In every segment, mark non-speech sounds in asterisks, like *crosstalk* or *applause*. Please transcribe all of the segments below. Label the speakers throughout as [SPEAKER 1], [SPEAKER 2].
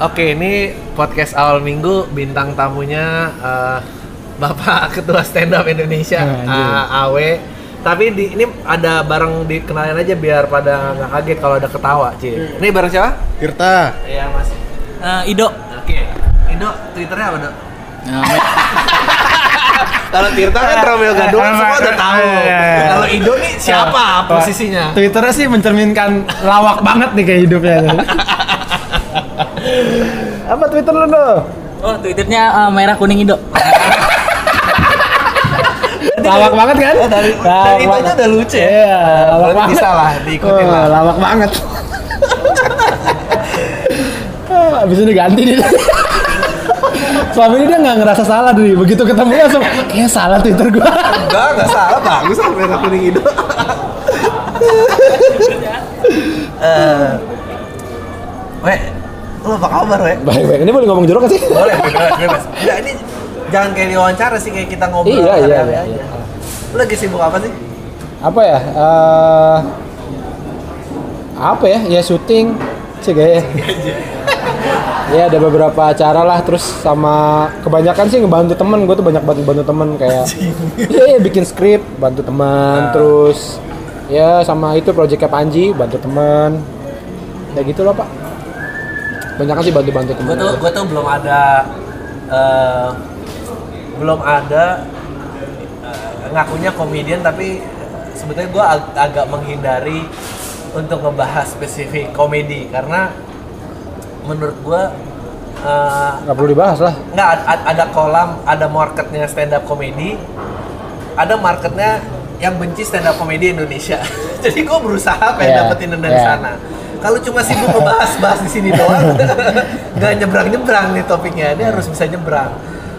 [SPEAKER 1] Oke, ini podcast awal minggu bintang tamunya eh, Bapak *laughs* Ketua Stand Up Indonesia
[SPEAKER 2] Nah.
[SPEAKER 1] A- AW. Tapi di, ini ada bareng dikenalin aja biar pada nggak kaget kalau ada ketawa, Ci. Ini bareng siapa?
[SPEAKER 3] Tirta.
[SPEAKER 1] Iya, Mas.
[SPEAKER 4] Eh, Ido.
[SPEAKER 1] Oke. Indo, Twitternya apa, Dok?
[SPEAKER 4] Nah, *laughs*
[SPEAKER 1] Kalau Tirta kan Romeo Gadot
[SPEAKER 2] Emang-
[SPEAKER 1] semua udah tahu.
[SPEAKER 2] Iya, iya, iya.
[SPEAKER 1] Kalau Indo nih siapa posisinya?
[SPEAKER 2] Twitternya sih mencerminkan lawak banget nih kayak hidupnya. *laughs* Apa Twitter lu do?
[SPEAKER 4] oh, Twitternya eh, merah kuning Ido. *laughs*
[SPEAKER 2] Lawak banget kan?
[SPEAKER 1] Oh, dari, dari itu aja udah lucu ya.
[SPEAKER 2] Iya, lawak banget.
[SPEAKER 1] bisa lah diikutin
[SPEAKER 2] Oh,
[SPEAKER 1] lah.
[SPEAKER 2] Lawak banget. Ah, Abis ini ganti dia. Selama ini dia nggak ngerasa salah dulu. Begitu ketemu langsung, kayak salah Twitter gua.
[SPEAKER 1] Enggak, enggak salah. Bagus lah merah kuning Indo. *laughs* Eh, Weh, lu apa kabar, Weh?
[SPEAKER 2] Baik, baik. Ini boleh ngomong jorok sih?
[SPEAKER 1] Boleh, bebas, bebas. Enggak, ini jangan kayak diwawancara sih, kayak kita ngobrol
[SPEAKER 2] Iya, iya, iya,
[SPEAKER 1] aja.
[SPEAKER 2] iya.
[SPEAKER 1] Lu lagi sibuk apa sih?
[SPEAKER 2] Apa ya? Eh, apa ya? Ya syuting sih kayaknya. *laughs* ya ada beberapa acara lah terus sama kebanyakan sih ngebantu temen gue tuh banyak bantu bantu temen kayak iya iya, bikin skrip bantu teman terus ya sama itu proyeknya Panji bantu temen ya gitu loh pak banyak sih bantu bantu temen
[SPEAKER 1] Gue tuh, gue tuh belum ada, eh, belum ada eh, ngakunya komedian tapi sebetulnya gue ag- agak menghindari untuk ngebahas spesifik komedi. Karena menurut gue eh,
[SPEAKER 2] nggak perlu dibahas lah.
[SPEAKER 1] nggak ad- ad- ada kolam ada marketnya stand up comedy ada marketnya yang benci stand up comedy Indonesia. *laughs* Jadi gue berusaha pengen
[SPEAKER 2] Iya,
[SPEAKER 1] dapetin dari
[SPEAKER 2] iya.
[SPEAKER 1] sana kalau cuma sibuk ngebahas bahas di sini doang *laughs* nggak nyebrang nyebrang nih topiknya dia harus bisa nyebrang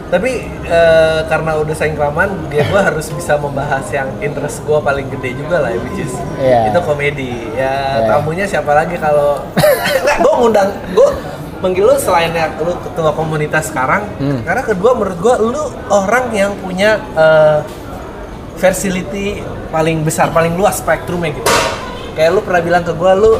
[SPEAKER 1] tapi eh, karena udah saing kelamaan dia gue harus bisa membahas yang interest gue paling gede juga lah which is
[SPEAKER 2] Iya.
[SPEAKER 1] itu komedi ya
[SPEAKER 2] Iya.
[SPEAKER 1] tamunya siapa lagi kalau *laughs* nggak gue ngundang gue manggil lu selain yang lu ketua komunitas sekarang
[SPEAKER 2] Hmm.
[SPEAKER 1] karena kedua menurut gue lu orang yang punya eh, facility paling besar paling luas spektrumnya gitu kayak lu pernah bilang ke gue lu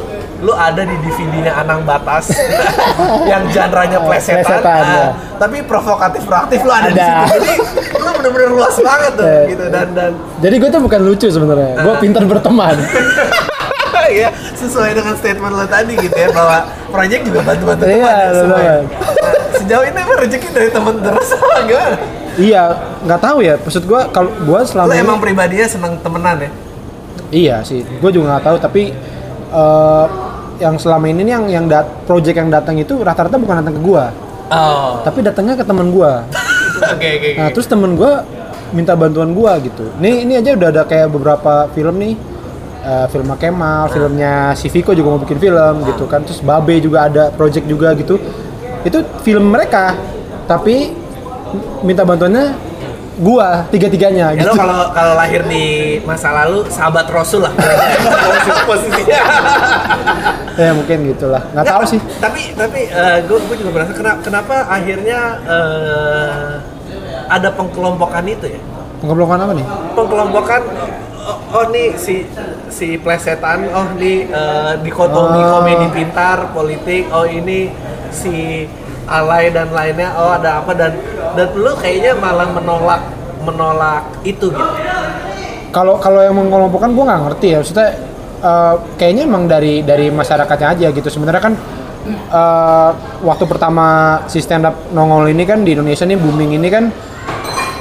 [SPEAKER 1] lu ada di DVD-nya Anang Batas *laughs* yang genre-nya plesetan,
[SPEAKER 2] Plesetan,
[SPEAKER 1] ah,
[SPEAKER 2] ya.
[SPEAKER 1] tapi provokatif proaktif lu ada, di
[SPEAKER 2] Ada.
[SPEAKER 1] situ jadi lu bener-bener luas banget tuh
[SPEAKER 2] Iya.
[SPEAKER 1] gitu dan dan
[SPEAKER 2] jadi gue tuh bukan lucu sebenarnya gue pintar berteman *laughs*
[SPEAKER 1] Iya, sesuai dengan statement lo tadi gitu ya bahwa proyek juga bantu-bantu
[SPEAKER 2] Iya,
[SPEAKER 1] teman ya, semua.
[SPEAKER 2] banget.
[SPEAKER 1] Nah, sejauh ini emang rezeki dari teman terus *laughs* apa gimana?
[SPEAKER 2] iya nggak tahu ya maksud gue kalau gue selama
[SPEAKER 1] Lo
[SPEAKER 2] ini
[SPEAKER 1] emang pribadinya senang temenan ya?
[SPEAKER 2] Iya sih, gue juga nggak tahu tapi eh, yang selama ini nih yang yang dat project yang datang itu rata-rata bukan datang ke gue,
[SPEAKER 1] Oh,
[SPEAKER 2] tapi datangnya ke temen gue. *laughs*
[SPEAKER 1] oke oke
[SPEAKER 2] Nah
[SPEAKER 1] oke.
[SPEAKER 2] terus temen gue minta bantuan gue gitu. Nih ini aja udah ada kayak beberapa film nih, eh, film Kemal, filmnya si Viko juga mau bikin film gitu kan. Terus Babe juga ada project juga gitu. Itu film mereka, tapi minta bantuannya gua tiga-tiganya
[SPEAKER 1] Ya
[SPEAKER 2] gitu.
[SPEAKER 1] kalau kalau lahir di masa lalu sahabat Rasul lah *laughs* posisinya.
[SPEAKER 2] ya mungkin gitulah. Nggak tahu sih.
[SPEAKER 1] Tapi tapi gue gue juga merasa kenapa, kenapa akhirnya eh, ada pengkelompokan itu ya?
[SPEAKER 2] Pengelompokan apa nih?
[SPEAKER 1] pengkelompokan oh, oh nih si si plesetan oh nih eh, dikotomi
[SPEAKER 2] Oh.
[SPEAKER 1] komedi pintar politik oh ini si alay dan lainnya oh ada apa dan dan lu kayaknya malah menolak menolak itu gitu
[SPEAKER 2] Kalau kalau yang mengelompokkan gue nggak ngerti ya. Maksudnya eh, kayaknya emang dari dari masyarakatnya aja gitu. Sebenarnya kan eh, waktu pertama si stand up nongol ini kan di Indonesia nih booming ini kan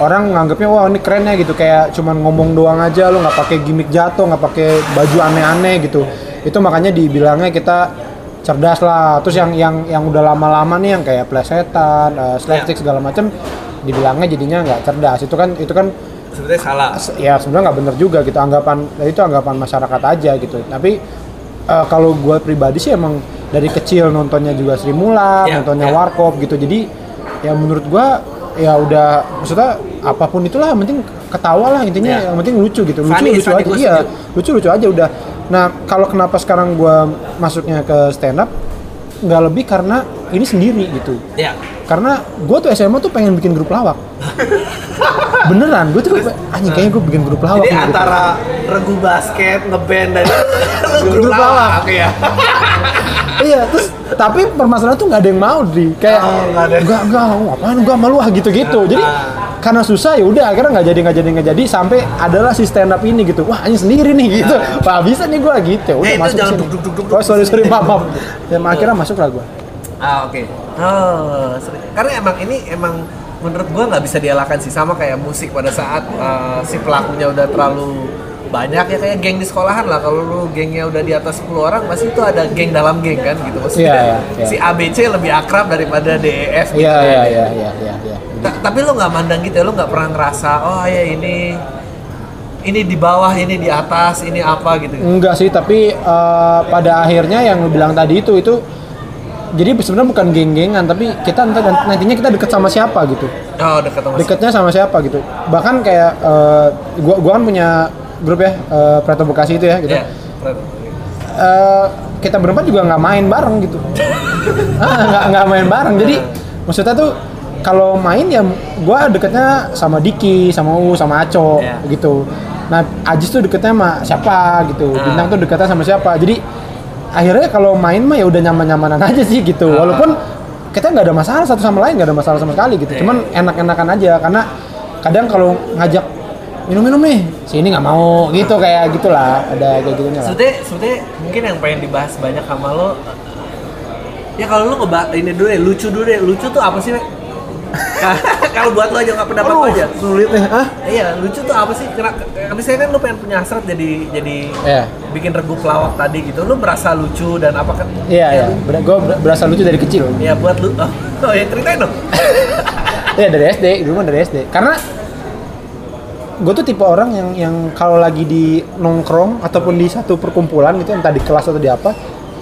[SPEAKER 2] orang nganggapnya wah ini keren ya gitu kayak cuman ngomong doang aja lo nggak pakai gimmick jatuh nggak pakai baju aneh-aneh gitu itu makanya dibilangnya kita cerdas lah. Terus yang yang yang udah lama-lama nih yang kayak plesetan uh, slapstick segala macam dibilangnya jadinya nggak cerdas. Itu kan itu kan
[SPEAKER 1] sebenarnya salah.
[SPEAKER 2] ya sebenarnya nggak bener juga gitu. Anggapan itu anggapan masyarakat aja gitu. Tapi eh, kalau gue pribadi sih emang dari kecil nontonnya juga Sri Mulat
[SPEAKER 1] Ya,
[SPEAKER 2] nontonnya
[SPEAKER 1] ya.
[SPEAKER 2] Warkop gitu. Jadi ya menurut gue ya udah maksudnya apa pun itulah yang penting ketawa lah intinya.
[SPEAKER 1] Ya.
[SPEAKER 2] yang penting lucu gitu. Lucu
[SPEAKER 1] Funny,
[SPEAKER 2] lucu
[SPEAKER 1] funny,
[SPEAKER 2] aja. iya lucu lucu aja udah nah kalau kenapa sekarang gue masuknya ke stand up nggak lebih karena ini sendiri gitu.
[SPEAKER 1] Ya
[SPEAKER 2] karena gue tuh SMA tuh pengen bikin grup lawak. *laughs* Beneran gue tuh anjing kayaknya gue bikin grup lawak
[SPEAKER 1] jadi
[SPEAKER 2] nih, gitu.
[SPEAKER 1] antara regu basket ngeband dan *laughs*
[SPEAKER 2] Grup
[SPEAKER 1] grup
[SPEAKER 2] lawak.
[SPEAKER 1] lawak ya *laughs*
[SPEAKER 2] iya terus tapi permasalahan tuh nggak ada yang mau di kayak
[SPEAKER 1] Oh, nggak ada.
[SPEAKER 2] enggak enggak ngapain enggak malu ah gitu gitu jadi
[SPEAKER 1] Ah.
[SPEAKER 2] karena susah ya udah akhirnya nggak jadi nggak jadi nggak jadi sampai adalah si stand up ini gitu. Wah ini sendiri nih gitu. Wah bisa nih gua gitu. Udah
[SPEAKER 1] Eh,
[SPEAKER 2] masuk sini. oh sorry sorry maaf maaf. Ya akhirnya masuk lah gua.
[SPEAKER 1] Ah oke. Oh, karena emang ini emang menurut gua nggak bisa dielakkan sih sama kayak musik pada saat uh, si pelakunya udah terlalu banyak ya kayak geng di sekolahan lah kalau lu gengnya udah di atas 10 orang pasti itu ada geng dalam geng kan gitu maksudnya
[SPEAKER 2] Iya, iya, iya.
[SPEAKER 1] si ABC lebih akrab daripada DEF gitu
[SPEAKER 2] iya
[SPEAKER 1] kan.
[SPEAKER 2] iya iya iya iya iya
[SPEAKER 1] Ta- tapi lu nggak mandang gitu ya lu nggak pernah ngerasa oh ya ini ini di bawah ini di atas ini apa gitu
[SPEAKER 2] Enggak sih, tapi eh, pada akhirnya yang lu bilang tadi itu itu jadi sebenarnya bukan geng-gengan, tapi kita ntar nantinya kita deket sama siapa gitu.
[SPEAKER 1] oh dekat sama
[SPEAKER 2] Deketnya sama siapa gitu. Bahkan kayak eh, gua gua kan punya grup ya eh, Preto Bekasi itu ya gitu.
[SPEAKER 1] Iya, keren.
[SPEAKER 2] Eh, kita berempat juga nggak main bareng gitu. *laughs* ah, nggak nggak main bareng. Jadi maksudnya tuh kalau main ya gua deketnya sama Diki, sama U, sama Aco
[SPEAKER 1] Iya.
[SPEAKER 2] gitu. Nah, Ajis tuh deketnya sama siapa gitu.
[SPEAKER 1] Ah.
[SPEAKER 2] Bintang tuh deketnya sama siapa. Jadi akhirnya kalau main mah ya udah nyaman-nyamanan aja sih gitu.
[SPEAKER 1] Ah.
[SPEAKER 2] Walaupun kita nggak ada masalah satu sama lain, nggak ada masalah sama sekali gitu.
[SPEAKER 1] Iya.
[SPEAKER 2] Cuman enak-enakan aja karena kadang kalau ngajak minum-minum nih, sini nggak mau gitu kayak gitulah. Ada kayak gitunya lah.
[SPEAKER 1] Sebetulnya, sebetulnya mungkin yang pengen dibahas banyak sama lo Ya kalau lo ngebahas ini dulu deh, lucu dulu deh Lucu tuh apa sih, *laughs* kalau buat lo aja, nggak pendapat lo aja
[SPEAKER 2] sulit nih. Ah?
[SPEAKER 1] Iya, lucu tuh apa sih? Karena habis saya kan lo pengen punya hasrat jadi jadi
[SPEAKER 2] Iya.
[SPEAKER 1] bikin regu pelawak tadi gitu Lo merasa lucu dan apa kan?
[SPEAKER 2] Iya, iya. Ber- gue berasa lucu dari kecil.
[SPEAKER 1] Ya buat lu, *laughs* oh, oh ya ceritain dong *laughs*
[SPEAKER 2] Iya dari SD, dulu mah dari SD. Karena gue tuh tipe orang yang yang kalau lagi di nongkrong ataupun di satu perkumpulan gitu entah di kelas atau di apa,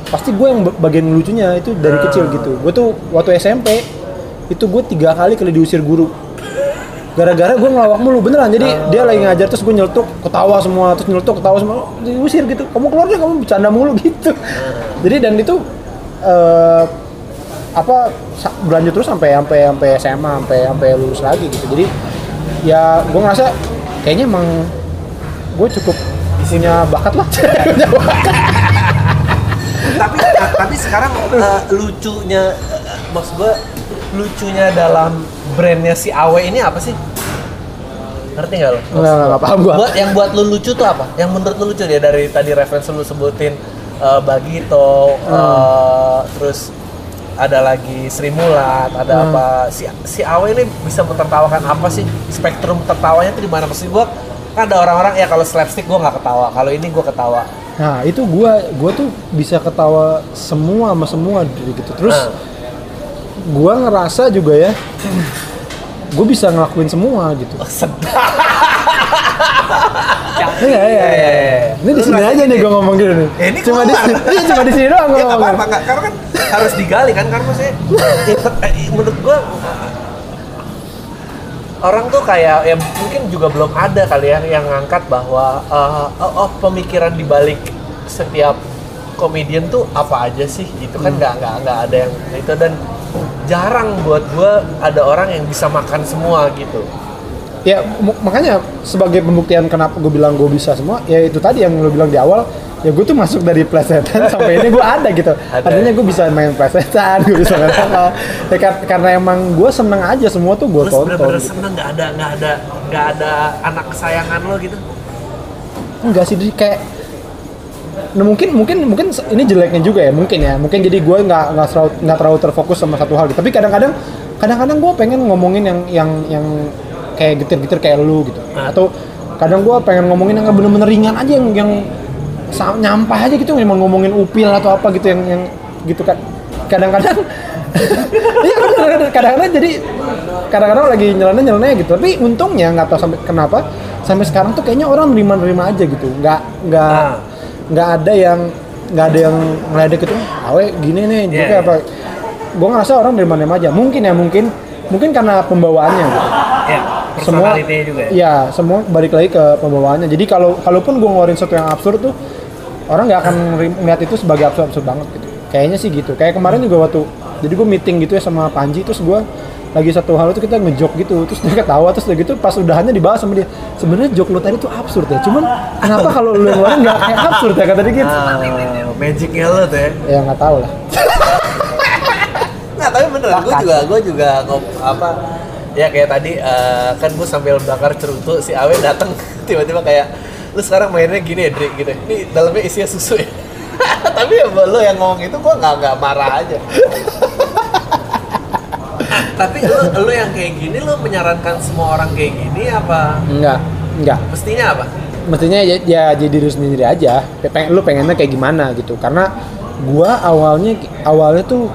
[SPEAKER 2] pasti gue yang ba- bagian lucunya itu dari
[SPEAKER 1] Ah.
[SPEAKER 2] kecil gitu. Gue tuh waktu SMP itu gue tiga kali kali diusir guru. Gara-gara gue ngelawak mulu beneran. Jadi dia lagi ngajar terus gue nyeletuk, ketawa semua, terus nyeletuk, ketawa semua, diusir gitu. Kamu keluar deh, kamu bercanda mulu *laughs* gitu. Jadi dan itu eh, apa berlanjut terus sampai sampai sampai SMA sampai sampai lulus lagi gitu jadi ya gue ngerasa kayaknya emang gue cukup punya bakat lah *laughs* Punya bakat.
[SPEAKER 1] tapi tapi sekarang eh, lucunya eh, maksud gue lucunya dalam brandnya si Awe ini apa sih ngerti nggak lo?
[SPEAKER 2] nggak nggak nggak paham gue
[SPEAKER 1] Buat yang buat lu lucu tuh apa? Yang menurut lu lucu ya dari tadi referensi lu sebutin eh, Bagito, eh, terus ada lagi Sri Mulat, ada
[SPEAKER 2] Hmm.
[SPEAKER 1] apa si si Awe ini bisa mentertawakan apa sih? Spektrum tertawanya tuh di mana? Maksud gua kan ada orang-orang ya kalau slapstick gua nggak ketawa, kalau ini gua ketawa.
[SPEAKER 2] nah itu gue gue tuh bisa ketawa semua sama semua gitu terus
[SPEAKER 1] Nah.
[SPEAKER 2] gue ngerasa juga ya gue bisa ngelakuin semua gitu
[SPEAKER 1] Oh, sedap.
[SPEAKER 2] iya iya iya ini di sini aja nih gue ngomong gini nih
[SPEAKER 1] ini
[SPEAKER 2] cuma di sini iya, cuma di sini doang gue ngomong
[SPEAKER 1] karena kan harus digali kan karena maksudnya? Eh, menurut gua orang tuh kayak ya mungkin juga belum ada kali ya yang ngangkat bahwa eh, oh, oh, pemikiran di balik setiap komedian tuh apa aja sih gitu kan? Nggak nggak nggak ada yang itu. Dan jarang buat gua ada orang yang bisa makan semua gitu.
[SPEAKER 2] Ya makanya sebagai pembuktian kenapa gue bilang gue bisa semua ya itu tadi yang lo bilang di awal ya gue tuh masuk dari plesetan *laughs* sampai ini gue ada gitu
[SPEAKER 1] Ada.
[SPEAKER 2] artinya gue bisa main plesetan gue bisa main apa ya, kar- karena emang gue seneng aja semua tuh gue
[SPEAKER 1] terus
[SPEAKER 2] tonton
[SPEAKER 1] bener-bener
[SPEAKER 2] gitu.
[SPEAKER 1] seneng nggak ada nggak ada nggak ada anak kesayangan lo gitu
[SPEAKER 2] enggak sih jadi kayak nah, mungkin mungkin mungkin ini jeleknya juga ya mungkin ya mungkin jadi gue nggak nggak terlalu nggak terlalu terfokus sama satu hal gitu. tapi kadang-kadang kadang-kadang gue pengen ngomongin yang yang yang kayak getir-getir kayak lu gitu
[SPEAKER 1] Ah.
[SPEAKER 2] atau kadang gue pengen ngomongin yang bener-bener ringan aja yang yang nyampah aja gitu cuma ngomongin upil atau apa gitu yang yang gitu kan kadang-kadang *laughs* iya bener kadang-kadang jadi kadang-kadang lagi nyeleneh nyeleneh gitu. Tapi untungnya nggak tahu sampai kenapa sampai sekarang tuh kayaknya orang nerima-nerima aja gitu. Nggak nggak
[SPEAKER 1] Ah.
[SPEAKER 2] nggak ada yang nggak ada yang ngeledek gitu awe gini nih
[SPEAKER 1] Iya,
[SPEAKER 2] juga
[SPEAKER 1] iya.
[SPEAKER 2] apa gue ngerasa orang nerima-nerima aja. Mungkin ya mungkin mungkin karena pembawaannya gitu.
[SPEAKER 1] Ya
[SPEAKER 2] semua
[SPEAKER 1] juga ya.
[SPEAKER 2] ya semua balik lagi ke pembawaannya. Jadi kalau kalaupun gue ngeluarin sesuatu yang absurd tuh orang nggak akan ngeliat itu sebagai absurd absurd banget gitu. Kayaknya sih gitu. Kayak kemarin juga waktu jadi gue meeting gitu ya sama Panji terus gue lagi satu hal itu kita ngejok gitu terus dia ketawa terus udah gitu pas udahannya dibahas sama dia sebenarnya jok lo tadi tuh absurd ya cuman kenapa kalau lu yang ngeluarin nggak kayak absurd ya kata dia gitu.
[SPEAKER 1] Ah, magicnya lo tuh ya.
[SPEAKER 2] ya nggak tahu lah.
[SPEAKER 1] Nggak, tapi beneran gue juga gue juga ngop, apa ya kayak tadi eh, kan gue sambil bakar cerutu si Awe datang *laughs* tiba-tiba kayak lu sekarang mainnya gini ya Dri gitu. Ini dalamnya isinya susu ya. *laughs* Tapi ya lo yang ngomong itu gue nggak nggak marah aja. Tapi lu lu yang kayak gini lu menyarankan semua orang kayak gini apa?
[SPEAKER 2] Nggak nggak.
[SPEAKER 1] Mestinya apa?
[SPEAKER 2] Mestinya ya, ya jadi diri sendiri aja. Pengen lu pengennya kayak gimana gitu. Karena gua awalnya awalnya tuh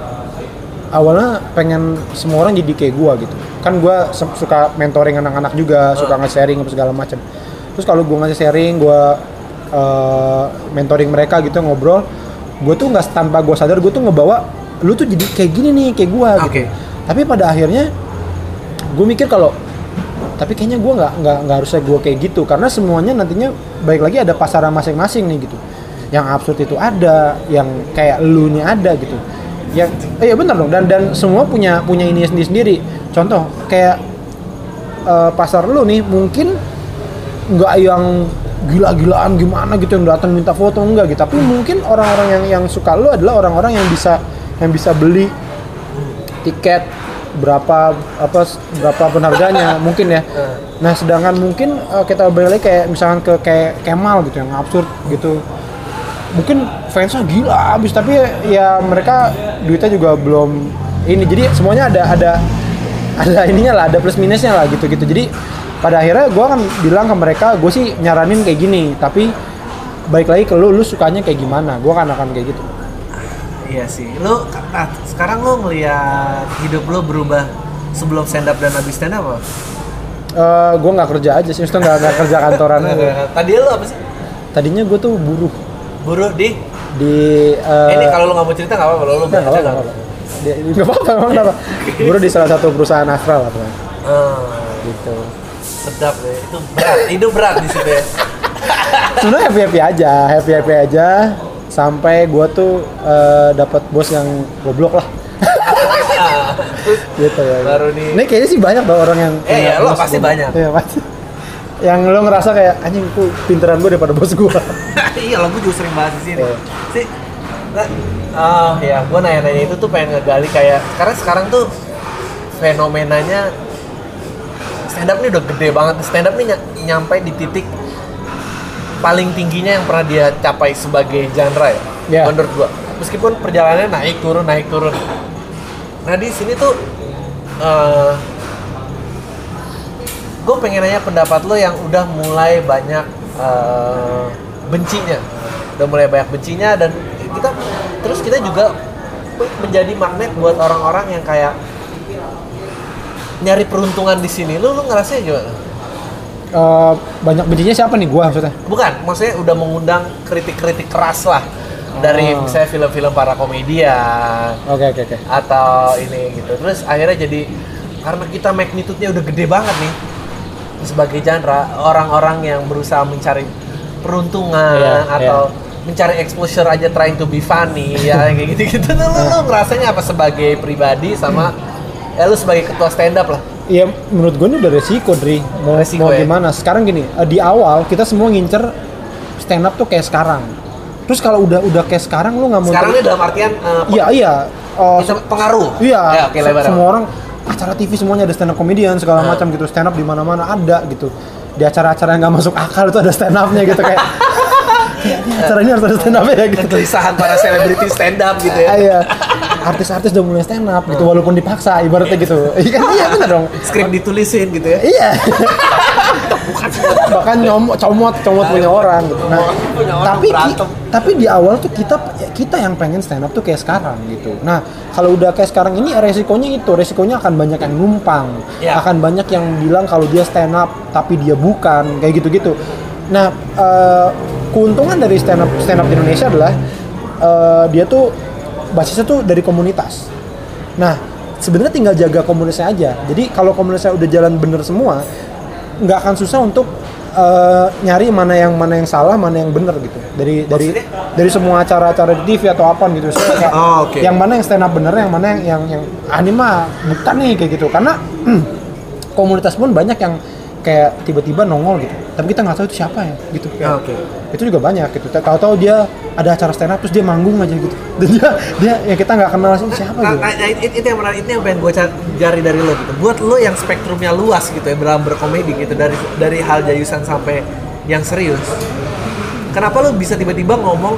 [SPEAKER 2] awalnya pengen semua orang jadi kayak gua gitu. Kan gua suka mentoring anak-anak juga suka nge-sharing apa segala macam terus kalau gua ngasih sharing gua eh, mentoring mereka gitu ngobrol gua tuh nggak tanpa gua sadar gua tuh ngebawa lu tuh jadi kayak gini nih kayak gua gitu.
[SPEAKER 1] Oke.
[SPEAKER 2] tapi pada akhirnya gue mikir kalau tapi kayaknya gue nggak nggak nggak harusnya gue kayak gitu. Karena semuanya nantinya baik lagi ada pasaran masing-masing nih gitu. Yang absurd itu ada yang kayak lu nya ada gitu. Yang eh, iya benar dong. Dan dan semua punya punya ini sendiri sendiri contoh kayak eh, pasar lu nih mungkin nggak yang gila-gilaan gimana gitu yang datang minta foto enggak gitu tapi mungkin orang-orang yang yang suka lu adalah orang-orang yang bisa yang bisa beli tiket berapa apa berapa pun harganya *laughs* mungkin ya. Nah, sedangkan mungkin eh, kita balik lagi kayak misalkan ke kayak Kemal gitu yang absurd gitu. Mungkin fansnya gila abis tapi ya mereka duitnya juga belum ini jadi semuanya ada ada ada ininya lah ada plus minusnya lah gitu gitu jadi pada akhirnya gue akan bilang ke mereka gue sih nyaranin kayak gini tapi baik lagi ke lu lu sukanya kayak gimana gue kan akan kayak gitu
[SPEAKER 1] Iya sih. Lu nah, sekarang lu ngelihat hidup lu berubah sebelum stand up dan habis stand up apa?
[SPEAKER 2] Eh gue nggak kerja aja sih, maksudnya nggak kerja kantoran aja. *laughs*
[SPEAKER 1] Tadi lu apa sih?
[SPEAKER 2] Tadinya gue tuh buruh
[SPEAKER 1] Buruh di
[SPEAKER 2] di eh,
[SPEAKER 1] ini kalau lu nggak mau cerita nggak apa-apa, lu
[SPEAKER 2] nggak apa-apa,
[SPEAKER 1] nggak
[SPEAKER 2] apa-apa. Emang kenapa? *laughs* Buruh di salah satu perusahaan astral lah, pokoknya.
[SPEAKER 1] Ah,
[SPEAKER 2] gitu.
[SPEAKER 1] Sedap deh. Itu berat, hidup berat di situ ya. *laughs*
[SPEAKER 2] Sebenarnya happy happy aja, happy happy aja sampai gue tuh eh, dapat bos yang goblok lah. *laughs* gitu ya.
[SPEAKER 1] Baru nih.
[SPEAKER 2] Ini kayaknya sih banyak dong orang yang
[SPEAKER 1] Eh,
[SPEAKER 2] punya
[SPEAKER 1] ya, lo pasti
[SPEAKER 2] goblok.
[SPEAKER 1] banyak.
[SPEAKER 2] Iya pasti. Yang lo ngerasa kayak anjing tuh pinteran gue daripada bos gue. *laughs*
[SPEAKER 1] iya, lo gue juga sering bahas di sini.
[SPEAKER 2] Iya.
[SPEAKER 1] Sih, nah, oh ya, gue nanya-nanya itu tuh pengen ngegali kayak karena sekarang tuh fenomenanya stand up ini udah gede banget. Stand up nih ny- nyampe di titik paling tingginya yang pernah dia capai sebagai genre ya.
[SPEAKER 2] Iya.
[SPEAKER 1] Menurut gua. Meskipun perjalanannya naik turun naik turun. Nah di sini tuh gue pengen nanya pendapat lo yang udah mulai banyak eh, bencinya, udah mulai banyak bencinya dan kita terus kita juga menjadi magnet buat orang-orang yang kayak nyari peruntungan di sini. Lu lu ngerasa gimana?
[SPEAKER 2] Eh, banyak bencinya siapa nih gua maksudnya?
[SPEAKER 1] Bukan, maksudnya udah mengundang kritik-kritik keras lah dari
[SPEAKER 2] Oh.
[SPEAKER 1] misalnya film-film para komedian
[SPEAKER 2] Oke oke oke.
[SPEAKER 1] atau ini gitu. Terus akhirnya jadi karena kita magnitude-nya udah gede banget nih sebagai genre, orang-orang yang berusaha mencari peruntungan
[SPEAKER 2] Iya,
[SPEAKER 1] atau mencari exposure aja trying to be funny ya kayak gitu-gitu tuh lu, lu ngerasanya apa sebagai pribadi sama ya lu sebagai ketua stand up lah.
[SPEAKER 2] Iya, menurut gue ini udah resiko, Dri. Mau,
[SPEAKER 1] Resiko
[SPEAKER 2] mau
[SPEAKER 1] ya?
[SPEAKER 2] gimana? Sekarang gini, eh, di awal kita semua ngincer stand up tuh kayak sekarang. Terus kalau udah udah kayak sekarang lu nggak mau
[SPEAKER 1] Sekarang ini dalam artian eh,
[SPEAKER 2] Iya, iya.
[SPEAKER 1] Itu pengaruh.
[SPEAKER 2] Iya,
[SPEAKER 1] Ya,
[SPEAKER 2] se-
[SPEAKER 1] lebar.
[SPEAKER 2] semua orang acara TV semuanya ada stand up comedian segala
[SPEAKER 1] Ah.
[SPEAKER 2] macam gitu. Stand up di mana-mana ada gitu. Di acara-acara yang nggak masuk akal itu ada stand upnya gitu kayak. *laughs* Acara ini harus ada stand up ya gitu.
[SPEAKER 1] kegelisahan para selebriti stand up gitu ya.
[SPEAKER 2] Iya. Artis-artis udah mulai stand up gitu walaupun dipaksa ibaratnya gitu. Iya iya benar dong.
[SPEAKER 1] Skrip ditulisin gitu ya.
[SPEAKER 2] Iya. bahkan nyomot comot comot punya orang gitu. Nah, tapi tapi di awal tuh kita kita yang pengen stand up tuh kayak sekarang gitu. Nah, kalau udah kayak sekarang ini resikonya itu, resikonya akan banyak yang numpang.
[SPEAKER 1] Ya.
[SPEAKER 2] Akan banyak yang bilang kalau dia stand up tapi dia bukan kayak gitu-gitu. Nah, eh, keuntungan dari stand up stand up di Indonesia adalah eh, dia tuh basisnya tuh dari komunitas. Nah, sebenarnya tinggal jaga komunitasnya aja. Jadi kalau komunitasnya udah jalan bener semua, nggak akan susah untuk eh, nyari mana yang mana yang salah mana yang benar gitu dari dari
[SPEAKER 1] Maksudnya?
[SPEAKER 2] dari semua acara-acara di TV atau apa gitu so, kayak
[SPEAKER 1] Oh, oke.
[SPEAKER 2] yang mana yang stand up bener yang mana yang yang, yang ah, ini mah bukan nih kayak gitu karena *clears throat* komunitas pun banyak yang kayak tiba-tiba nongol gitu tapi kita nggak tahu itu siapa ya gitu
[SPEAKER 1] Ah, oke.
[SPEAKER 2] itu juga banyak gitu tahu-tahu dia ada acara stand up terus dia manggung aja gitu *laughs* dan dia dia yang kita nggak kenal sih siapa
[SPEAKER 1] Nah,
[SPEAKER 2] gitu
[SPEAKER 1] nah, nah, itu, itu yang menarik, itu yang pengen gue cari dari lo gitu. Buat lo yang spektrumnya luas gitu ya dalam berkomedi gitu dari dari hal jayusan sampai yang serius. Kenapa lo bisa tiba-tiba ngomong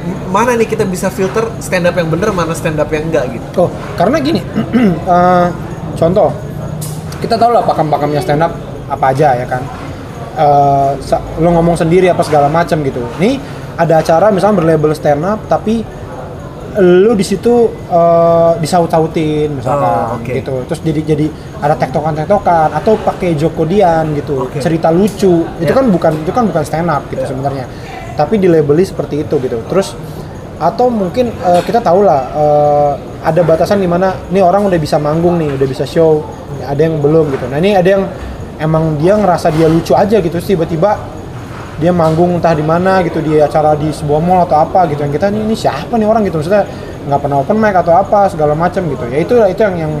[SPEAKER 1] "M- mana nih kita bisa filter stand up yang bener mana stand up yang enggak gitu.
[SPEAKER 2] Oh, karena gini, *clears throat* eh, contoh, kita tahu lah pakam-pakamnya stand up apa aja ya kan. Eh, sa- lo ngomong sendiri apa segala macam gitu. Nih ada acara misalnya berlabel stand up, tapi lu di situ eh, disaut-sautin misalkan
[SPEAKER 1] Oh, oke.
[SPEAKER 2] gitu. Terus jadi jadi ada tektokan-tektokan atau pakai jokodian gitu,
[SPEAKER 1] Oke.
[SPEAKER 2] cerita lucu. Itu
[SPEAKER 1] Ya.
[SPEAKER 2] kan bukan itu kan bukan stand up gitu sebenarnya. Tapi dilabeli seperti itu gitu. Terus atau mungkin eh, kita tahu lah eh, ada batasan di mana nih orang udah bisa manggung nih, udah bisa show, ada yang belum gitu. Nah ini ada yang emang dia ngerasa dia lucu aja gitu, terus tiba-tiba dia manggung entah di mana gitu di acara di sebuah mall atau apa gitu. Yang kita ini, ini siapa nih orang? gitu. Maksudnya nggak pernah open mic atau apa segala macam gitu. Ya itu itu yang yang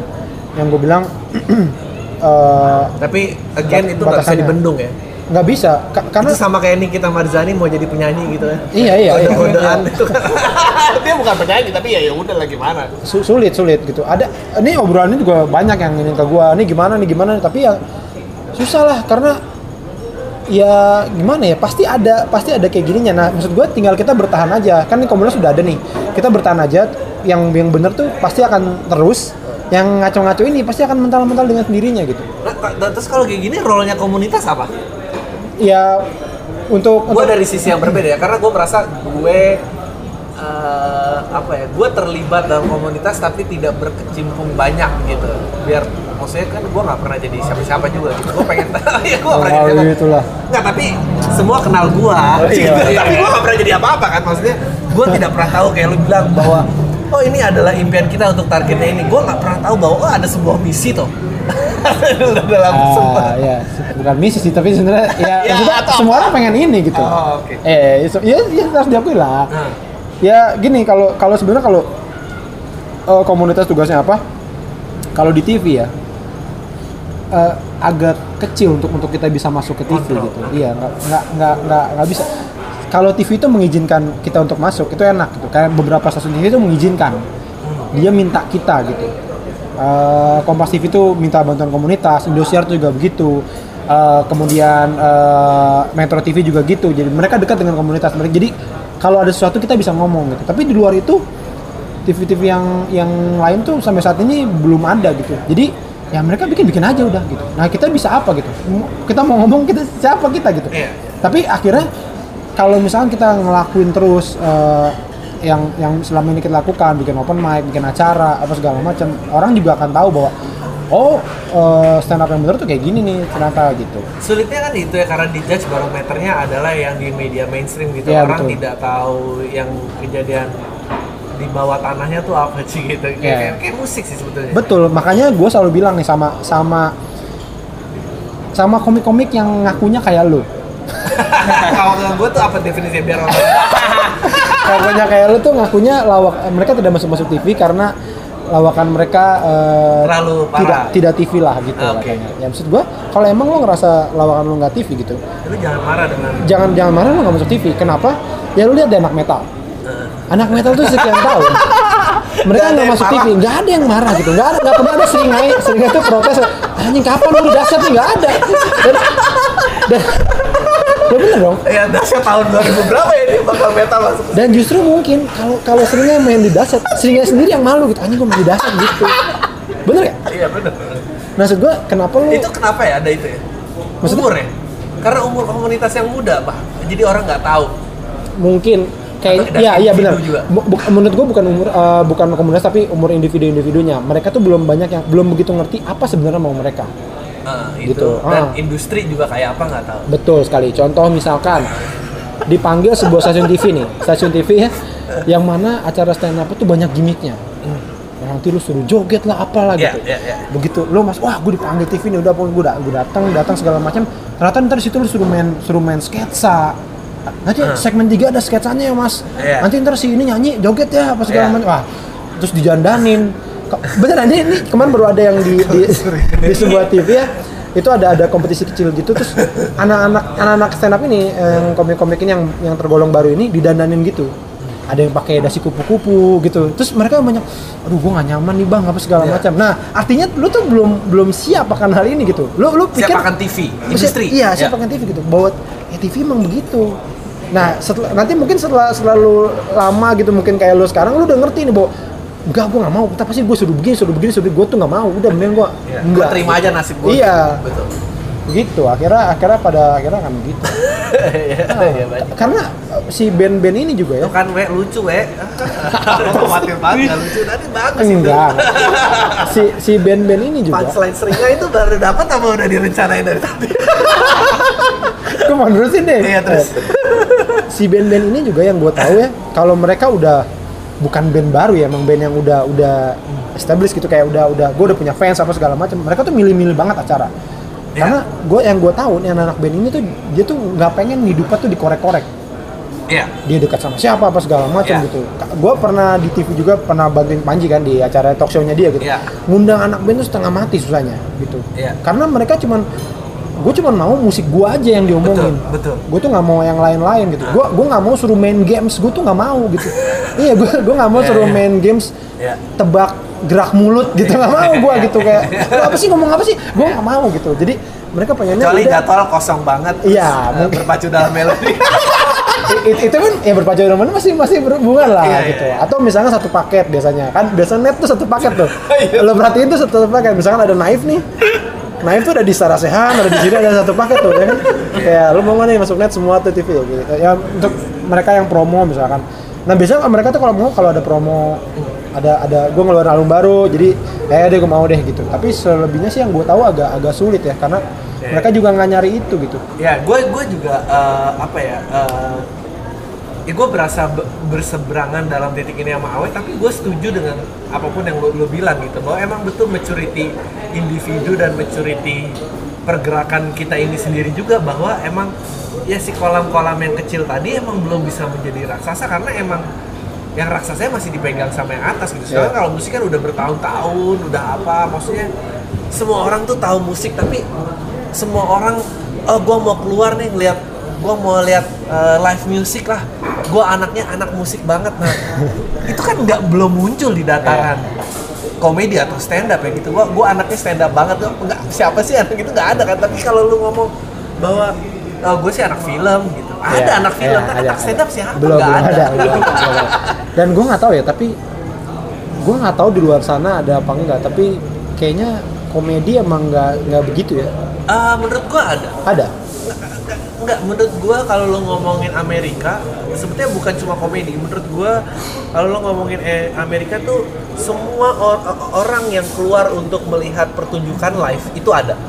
[SPEAKER 2] yang gue bilang *clears throat* eh,
[SPEAKER 1] Tapi again itu nggak bisa dibendung ya.
[SPEAKER 2] Nggak bisa Ka- karena
[SPEAKER 1] Itu sama kayak Nikita Marzani mau jadi penyanyi gitu ya.
[SPEAKER 2] iya iya, iya,
[SPEAKER 1] Kode-kodean
[SPEAKER 2] iya.
[SPEAKER 1] itu kan. *laughs* Dia bukan penyanyi tapi ya ya udah lah gimana.
[SPEAKER 2] Su- sulit sulit gitu ada ini obrolannya juga banyak yang ini ke gua ini gimana nih gimana nih. tapi ya susah lah karena ya gimana ya pasti ada pasti ada kayak gininya nah maksud gua tinggal kita bertahan aja kan ini komunitas sudah ada nih kita bertahan aja yang yang bener tuh pasti akan terus yang ngaco-ngaco ini pasti akan mental-mental dengan sendirinya gitu
[SPEAKER 1] Nah, terus kalau kayak gini role-nya komunitas apa?
[SPEAKER 2] Ya untuk
[SPEAKER 1] gue dari sisi yang berbeda ya karena gue merasa gue eh, apa ya gue terlibat dalam komunitas tapi tidak berkecimpung banyak gitu. Biar maksudnya kan gue nggak pernah jadi siapa-siapa juga gitu. Gue pengen *laughs* ya gue
[SPEAKER 2] Oh,
[SPEAKER 1] pernah jadi
[SPEAKER 2] itulah.
[SPEAKER 1] nggak tapi semua kenal gue
[SPEAKER 2] iya.
[SPEAKER 1] tapi gue nggak pernah jadi apa-apa kan maksudnya gue tidak pernah tahu kayak lu bilang bahwa oh ini adalah impian kita untuk targetnya ini. Gue nggak pernah tahu bahwa oh ada sebuah misi tuh dalam
[SPEAKER 2] Ah, ya, bukan misi sih, tapi sebenarnya ya,
[SPEAKER 1] Ya, atau
[SPEAKER 2] semua
[SPEAKER 1] apa?
[SPEAKER 2] orang pengen ini gitu.
[SPEAKER 1] Oh, oke.
[SPEAKER 2] Eh, itu- ya, ya harus diakui lah.
[SPEAKER 1] Nah.
[SPEAKER 2] Ya gini, kalau kalau sebenarnya kalau eh, komunitas tugasnya apa? Kalau di TV ya, eh, agak kecil untuk untuk kita bisa masuk ke TV
[SPEAKER 1] Kontrol.
[SPEAKER 2] gitu. Iya, nggak nggak nggak nggak nggak bisa. Kalau TV itu mengizinkan kita untuk masuk, itu enak gitu. Kayak beberapa stasiun TV itu mengizinkan. Dia minta kita gitu. Eh, Kompas TV itu minta bantuan komunitas, Indosiar juga begitu. Eh, kemudian eh, Metro TV juga gitu. Jadi mereka dekat dengan komunitas mereka. Jadi kalau ada sesuatu kita bisa ngomong gitu. Tapi di luar itu TV-TV yang yang lain tuh sampai saat ini belum ada gitu. Jadi ya mereka bikin-bikin aja udah gitu. Nah kita bisa apa gitu? Kita mau ngomong kita siapa kita gitu.
[SPEAKER 1] Iya.
[SPEAKER 2] Tapi akhirnya kalau misalnya kita ngelakuin terus eh, yang yang selama ini kita lakukan, bikin open mic, bikin acara, apa segala macam, orang juga akan tahu bahwa oh eh, stand up yang bener tuh kayak gini nih ternyata gitu.
[SPEAKER 1] Sulitnya kan itu ya karena di judge barometernya adalah yang di media mainstream gitu.
[SPEAKER 2] Iya,
[SPEAKER 1] Orang
[SPEAKER 2] betul.
[SPEAKER 1] tidak tahu yang kejadian di bawah tanahnya tuh apa sih gitu. Kayak,
[SPEAKER 2] Iya.
[SPEAKER 1] kayak, kayak musik sih sebetulnya.
[SPEAKER 2] Betul, makanya gue selalu bilang nih sama sama sama komik-komik yang ngakunya kayak lu. *laughs*
[SPEAKER 1] Kalau gue tuh apa definisinya biar orang *laughs*
[SPEAKER 2] Ngakunya kayak lu tuh ngakunya lawak mereka tidak masuk masuk TV karena lawakan mereka eh,
[SPEAKER 1] Terlalu parah.
[SPEAKER 2] tidak tidak TV lah gitu
[SPEAKER 1] Ah, oke.
[SPEAKER 2] katanya. Ya maksud gua kalau emang lu ngerasa lawakan lu nggak TV gitu,
[SPEAKER 1] lu jangan marah dengan
[SPEAKER 2] jangan jangan marah lu nggak masuk TV. Kenapa? Ya lu lihat deh anak metal. Anak metal tuh sekian tahun. Mereka
[SPEAKER 1] Nggak
[SPEAKER 2] masuk. TV, nggak ada yang marah gitu, nggak ada, nggak pernah ada seringai, seringai tuh protes, anjing kapan lu dahsyat nih, nggak ada. Dan, dan, ya bener dong.
[SPEAKER 1] ya dasar tahun 2000 berapa ya ini bakal metal masuk
[SPEAKER 2] Dan justru mungkin kalau kalau seringnya main di dasar, seringnya sendiri yang malu gitu, anjing gue main di dasar gitu. Bener ya?
[SPEAKER 1] iya bener
[SPEAKER 2] Maksud gue kenapa lu
[SPEAKER 1] itu kenapa ya ada itu ya
[SPEAKER 2] Maksudnya?
[SPEAKER 1] umur ya karena umur komunitas yang muda pak jadi orang nggak tahu
[SPEAKER 2] mungkin kayak iya iya
[SPEAKER 1] individu
[SPEAKER 2] benar. menurut gue bukan umur eh, bukan komunitas tapi umur individu-individunya. Mereka tuh belum banyak yang belum begitu ngerti apa sebenarnya mau mereka.
[SPEAKER 1] Nah, itu
[SPEAKER 2] Gitu.
[SPEAKER 1] dan
[SPEAKER 2] Ah.
[SPEAKER 1] industri juga kayak apa nggak tahu
[SPEAKER 2] Betul sekali. Contoh misalkan dipanggil sebuah stasiun TV nih, stasiun TV ya, yang mana acara stand up itu banyak gimmicknya. "Ya, nanti lu suruh joget lah apalah
[SPEAKER 1] Iya,
[SPEAKER 2] gitu
[SPEAKER 1] iya, iya.
[SPEAKER 2] begitu lu mas wah gue dipanggil TV nih udah pun gue gue datang datang segala macam ternyata ntar di situ lu suruh main suruh main sketsa nanti
[SPEAKER 1] Hmm.
[SPEAKER 2] segmen 3 ada sketsanya ya mas
[SPEAKER 1] Iya.
[SPEAKER 2] nanti ntar si ini nyanyi joget ya apa segala
[SPEAKER 1] Iya.
[SPEAKER 2] macam wah terus dijandanin beneran ini, ini kemarin baru ada yang di di, di sebuah TV ya. Itu ada ada kompetisi kecil gitu terus anak-anak anak-anak stand up ini yang komik-komik ini yang yang tergolong baru ini didandanin gitu. Ada yang pakai dasi kupu-kupu gitu. Terus mereka banyak aduh gua gak nyaman nih bang apa segala
[SPEAKER 1] Iya.
[SPEAKER 2] macam. Nah artinya lu tuh belum belum siap akan hal ini gitu. Lu lu pikir
[SPEAKER 1] Siap akan TV, industri.
[SPEAKER 2] iya siap
[SPEAKER 1] Ya.
[SPEAKER 2] akan TV gitu. Bahwa ya TV emang begitu. Nah setelah nanti mungkin setelah setelah lu lama gitu mungkin kayak lu sekarang lu udah ngerti nih bahwa enggak gua nggak mau. Tapi sih gue suruh begini suruh begini suruh gue tuh nggak mau. Udah mending gua
[SPEAKER 1] Iya,
[SPEAKER 2] enggak
[SPEAKER 1] terima aja nasib gue.
[SPEAKER 2] Iya.
[SPEAKER 1] Betul.
[SPEAKER 2] begitu. Akhirnya akhirnya pada akhirnya kan begitu. Nah, *laughs* karena uh, si band-band ini juga ya.
[SPEAKER 1] Kan we lucu we. *laughs* Khawatir banget lucu. Tadi bagus
[SPEAKER 2] enggak. Si si band-band ini juga.
[SPEAKER 1] Punchline seringnya itu baru dapat apa udah direncanain dari tadi? *laughs*
[SPEAKER 2] gue mau nerusin deh.
[SPEAKER 1] Iya, terus.
[SPEAKER 2] Si band-band ini juga yang gue tahu ya kalau mereka udah bukan band baru ya emang band yang udah udah established gitu kayak udah udah gue udah punya fans apa segala macam mereka tuh milih-milih banget acara
[SPEAKER 1] Iya.
[SPEAKER 2] karena gue yang gue tahu nih anak-anak band ini tuh dia tuh nggak pengen hidupnya tuh dikorek-korek
[SPEAKER 1] Iya.
[SPEAKER 2] dia dekat sama siapa apa segala macam
[SPEAKER 1] Iya.
[SPEAKER 2] gitu. Gue pernah di TV juga pernah bantuin Panji kan di acara talk show-nya dia gitu.
[SPEAKER 1] Iya.
[SPEAKER 2] Ngundang anak band tuh setengah mati susahnya gitu.
[SPEAKER 1] Iya.
[SPEAKER 2] Karena mereka cuman gue cuman mau musik gue aja yang diomongin.
[SPEAKER 1] Betul, betul.
[SPEAKER 2] Gue tuh nggak mau yang lain-lain gitu. Gue gue nggak mau suruh main games. Gue tuh nggak mau gitu. *laughs* iya gue gue nggak mau
[SPEAKER 1] Iya,
[SPEAKER 2] suruh
[SPEAKER 1] iya.
[SPEAKER 2] main games
[SPEAKER 1] Iya.
[SPEAKER 2] tebak gerak mulut gitu nggak mau gue gitu kayak *laughs* "Lu apa sih ngomong apa sih gue nggak mau gitu jadi mereka pengennya
[SPEAKER 1] Kecuali jadwal kosong banget.
[SPEAKER 2] Iya, mungkin.
[SPEAKER 1] berpacu dalam melodi. *laughs*
[SPEAKER 2] I- i- itu kan ya berpacu dengan mana masih masih berhubungan lah
[SPEAKER 1] iya,
[SPEAKER 2] gitu
[SPEAKER 1] iya.
[SPEAKER 2] atau misalnya satu paket biasanya kan biasanya net tuh satu paket tuh lo perhatiin tuh satu paket misalkan ada knife nih knife tuh ada di Sarasehan ada di sini ada satu paket tuh ya. Kan kayak lo mau nggak nih masuk net semua tuh TV ya gitu. ya untuk mereka yang promo misalkan. Nah biasanya mereka tuh kalau mau kalau ada promo ada ada gue ngeluarin album baru jadi eh deh gue mau deh gitu. Tapi selebihnya sih yang gue tahu agak agak sulit ya karena mereka juga nggak nyari itu gitu.
[SPEAKER 1] Ya, gue gue juga eh, apa ya? eh, ya gue berasa be- berseberangan dalam titik ini sama Awet, tapi gue setuju dengan apa pun yang lo, lo bilang gitu bahwa emang betul maturity individu dan maturity pergerakan kita ini sendiri juga bahwa emang ya si kolam-kolam yang kecil tadi emang belum bisa menjadi raksasa karena emang yang raksasanya masih dipegang sama yang atas gitu. Sekarang
[SPEAKER 2] Iya.
[SPEAKER 1] kalau musik kan udah bertahun-tahun, udah apa, maksudnya semua orang tuh tahu musik tapi semua orang oh gua mau keluar nih ngeliat gua mau lihat eh, live music lah. Gua anaknya anak musik banget nah. *laughs* itu kan nggak belum muncul di dataran komedi atau stand up ya gitu. Gua gua anaknya stand up banget tuh. Enggak siapa sih anak itu nggak ada kan. Tapi kalau lu ngomong bahwa oh, gue sih anak film gitu. Ada
[SPEAKER 2] Iya,
[SPEAKER 1] anak film,
[SPEAKER 2] iya,
[SPEAKER 1] kan
[SPEAKER 2] ada,
[SPEAKER 1] anak stand up siapa?
[SPEAKER 2] belum
[SPEAKER 1] Nggak
[SPEAKER 2] belum
[SPEAKER 1] ada.
[SPEAKER 2] ada, belum, ada. dan gue nggak tahu ya tapi gue nggak tahu di luar sana ada apa enggak tapi kayaknya komedi emang nggak nggak begitu ya
[SPEAKER 1] Ah, menurut gua ada.
[SPEAKER 2] ada
[SPEAKER 1] Enggak, menurut gua kalau lo ngomongin Amerika sebetulnya bukan cuma komedi. Menurut gua kalau lo ngomongin eh, Amerika tuh semua or- orang yang keluar untuk melihat pertunjukan live itu ada.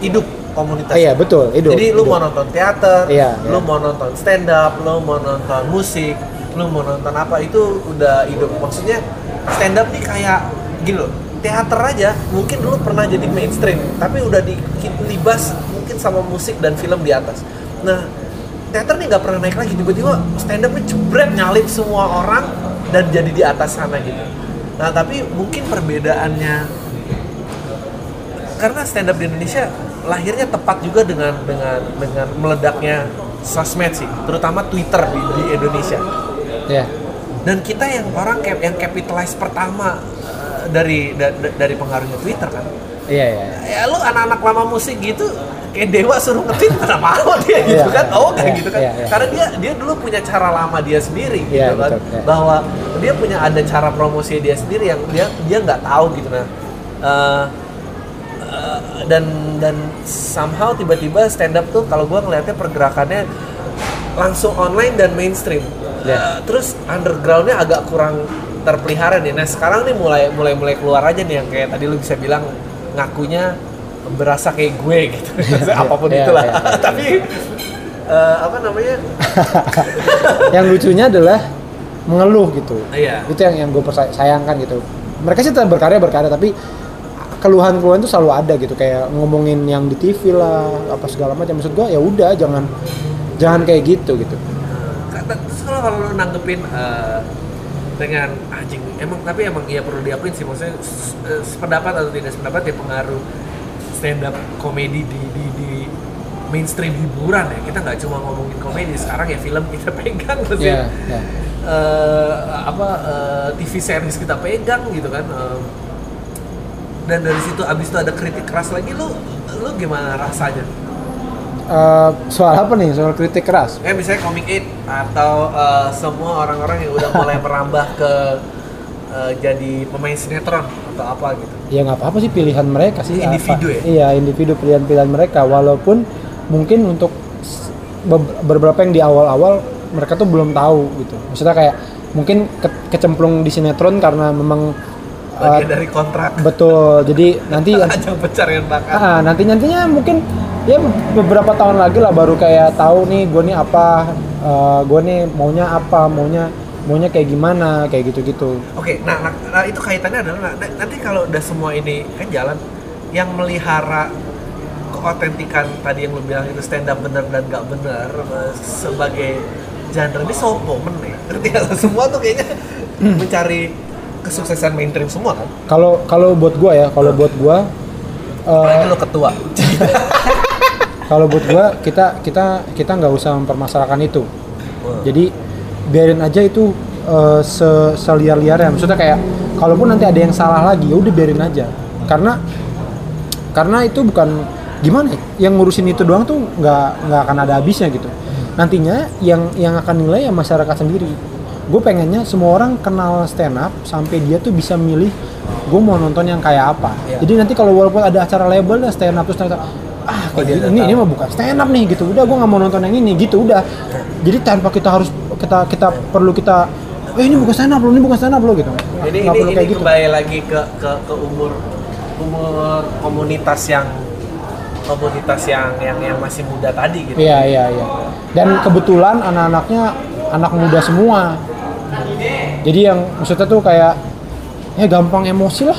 [SPEAKER 1] Hidup komunitas
[SPEAKER 2] iya betul itu
[SPEAKER 1] jadi lu mau nonton teater
[SPEAKER 2] Iya,
[SPEAKER 1] lu
[SPEAKER 2] iya.
[SPEAKER 1] mau nonton stand up lu mau nonton musik lu mau nonton apa itu udah hidup. Maksudnya stand up nih kayak gini loh teater aja. Mungkin dulu pernah jadi mainstream tapi udah dilibas mungkin sama musik dan film di atas nah teater nih nggak pernah naik lagi tiba-tiba stand up jebret nyalip semua orang dan jadi di atas sana gitu nah tapi mungkin perbedaannya karena stand up di Indonesia lahirnya tepat juga dengan dengan dengan meledaknya sosmed sih, terutama Twitter di, di Indonesia.
[SPEAKER 2] ya
[SPEAKER 1] Dan kita yang orang cap, yang capitalize pertama dari da- da- dari pengaruhnya Twitter kan.
[SPEAKER 2] Iya iya
[SPEAKER 1] Ya lu anak-anak lama musik gitu kayak Dewa suruh nge-tweet mana mau dia gitu
[SPEAKER 2] Iya,
[SPEAKER 1] kan. Oh kayak
[SPEAKER 2] iya,
[SPEAKER 1] gitu kan.
[SPEAKER 2] iya, iya.
[SPEAKER 1] Karena dia dia dulu punya cara lama dia sendiri gitu
[SPEAKER 2] Iya,
[SPEAKER 1] kan.
[SPEAKER 2] betul, iya.
[SPEAKER 1] Bahwa dia punya ada cara promosi dia sendiri yang dia dia nggak tahu gitu nah. Eh, dan dan somehow tiba-tiba stand up tuh kalau gua ngelihatnya pergerakannya langsung online dan mainstream.
[SPEAKER 2] Iya.
[SPEAKER 1] Eh, terus undergroundnya agak kurang terpelihara nih. Nah sekarang nih mulai mulai mulai keluar aja nih yang kayak tadi lu bisa bilang ngakunya berasa kayak gue gitu. *laughs* Apa pun
[SPEAKER 2] Iya,
[SPEAKER 1] itulah.
[SPEAKER 2] iya, iya.
[SPEAKER 1] Tapi eh, apa namanya? *laughs*
[SPEAKER 2] yang lucunya adalah mengeluh gitu
[SPEAKER 1] Iya.
[SPEAKER 2] itu yang yang gue sayangkan gitu mereka sih tetap berkarya berkarya tapi keluhan-keluhan itu selalu ada gitu kayak ngomongin yang di TV lah apa segala macam maksud gua ya udah jangan jangan kayak gitu gitu
[SPEAKER 1] Kata- terus kalau kalau lu nanggepin eh, dengan anjing emang tapi emang ya perlu diakuin sih maksudnya eh, sependapat atau tidak sependapat ya pengaruh stand up komedi di, di, di mainstream hiburan ya. Kita nggak cuma ngomongin komedi sekarang ya film kita *laughs* pegang maksudnya.
[SPEAKER 2] Iya, iya.
[SPEAKER 1] eh, apa eh, TV series kita pegang gitu kan eh, dan dari situ abis itu ada kritik keras lagi lu lu gimana rasanya
[SPEAKER 2] Eh, soal apa nih? Soal kritik keras?
[SPEAKER 1] Kayak misalnya Comic 8 atau eh, semua orang-orang yang udah mulai merambah ke eh, jadi pemain sinetron atau apa gitu.
[SPEAKER 2] Ya nggak apa-apa sih pilihan mereka sih.
[SPEAKER 1] Individu
[SPEAKER 2] apa-
[SPEAKER 1] ya?
[SPEAKER 2] iya individu pilihan-pilihan mereka. Walaupun mungkin untuk beberapa yang di awal-awal mereka tuh belum tahu gitu. Maksudnya kayak mungkin ke- kecemplung di sinetron karena memang uh,
[SPEAKER 1] dari kontrak.
[SPEAKER 2] betul. Jadi nanti *laughs*
[SPEAKER 1] pencarian bakat.
[SPEAKER 2] Ah, nanti nantinya mungkin ya beberapa tahun lagi lah baru kayak tahu nih gue nih apa gue nih maunya apa maunya maunya kayak gimana kayak gitu-gitu
[SPEAKER 1] Oke, nah, nah, nah, itu kaitannya adalah nah, nanti kalau udah semua ini kan jalan, yang melihara keotentikan tadi yang lu bilang itu stand up bener dan gak bener eh, sebagai genre ini sopo meneh, ngerti? *laughs* Semua tuh kayaknya mencari kesuksesan mainstream semua kan?
[SPEAKER 2] kalau kalau buat gue ya kalau buat gue
[SPEAKER 1] Apalagi lu ketua. *laughs*
[SPEAKER 2] kalau buat gua kita kita kita nggak usah mempermasalahkan itu. Jadi biarin aja itu eh, se seliar-liarnya. Maksudnya kayak kalaupun nanti ada yang salah lagi ya udah biarin aja. Karena karena itu bukan gimana ya, yang ngurusin itu doang tuh nggak nggak akan ada habisnya gitu. Nantinya yang yang akan nilai ya masyarakat sendiri. Gue pengennya semua orang kenal stand up sampai dia tuh bisa milih gue mau nonton yang kayak apa.
[SPEAKER 1] Iya.
[SPEAKER 2] jadi nanti kalau walaupun ada acara label ya stand up terus ternyata
[SPEAKER 1] Oh, dia
[SPEAKER 2] kayak
[SPEAKER 1] udah
[SPEAKER 2] ini ini mah bukan stand up nih gitu. Udah gue nggak mau nonton yang ini gitu udah. Jadi tanpa kita harus kita kita perlu kita eh ini bukan stand up lo ini bukan stand up lo gitu.
[SPEAKER 1] Jadi
[SPEAKER 2] Nggak
[SPEAKER 1] ini,
[SPEAKER 2] perlu
[SPEAKER 1] ini
[SPEAKER 2] kayak gitu.
[SPEAKER 1] kembali lagi ke, ke ke umur umur komunitas yang komunitas yang yang yang masih muda tadi gitu.
[SPEAKER 2] iya iya iya. Dan kebetulan anak-anaknya anak muda semua. Jadi yang maksudnya tuh kayak ya gampang emosi lah.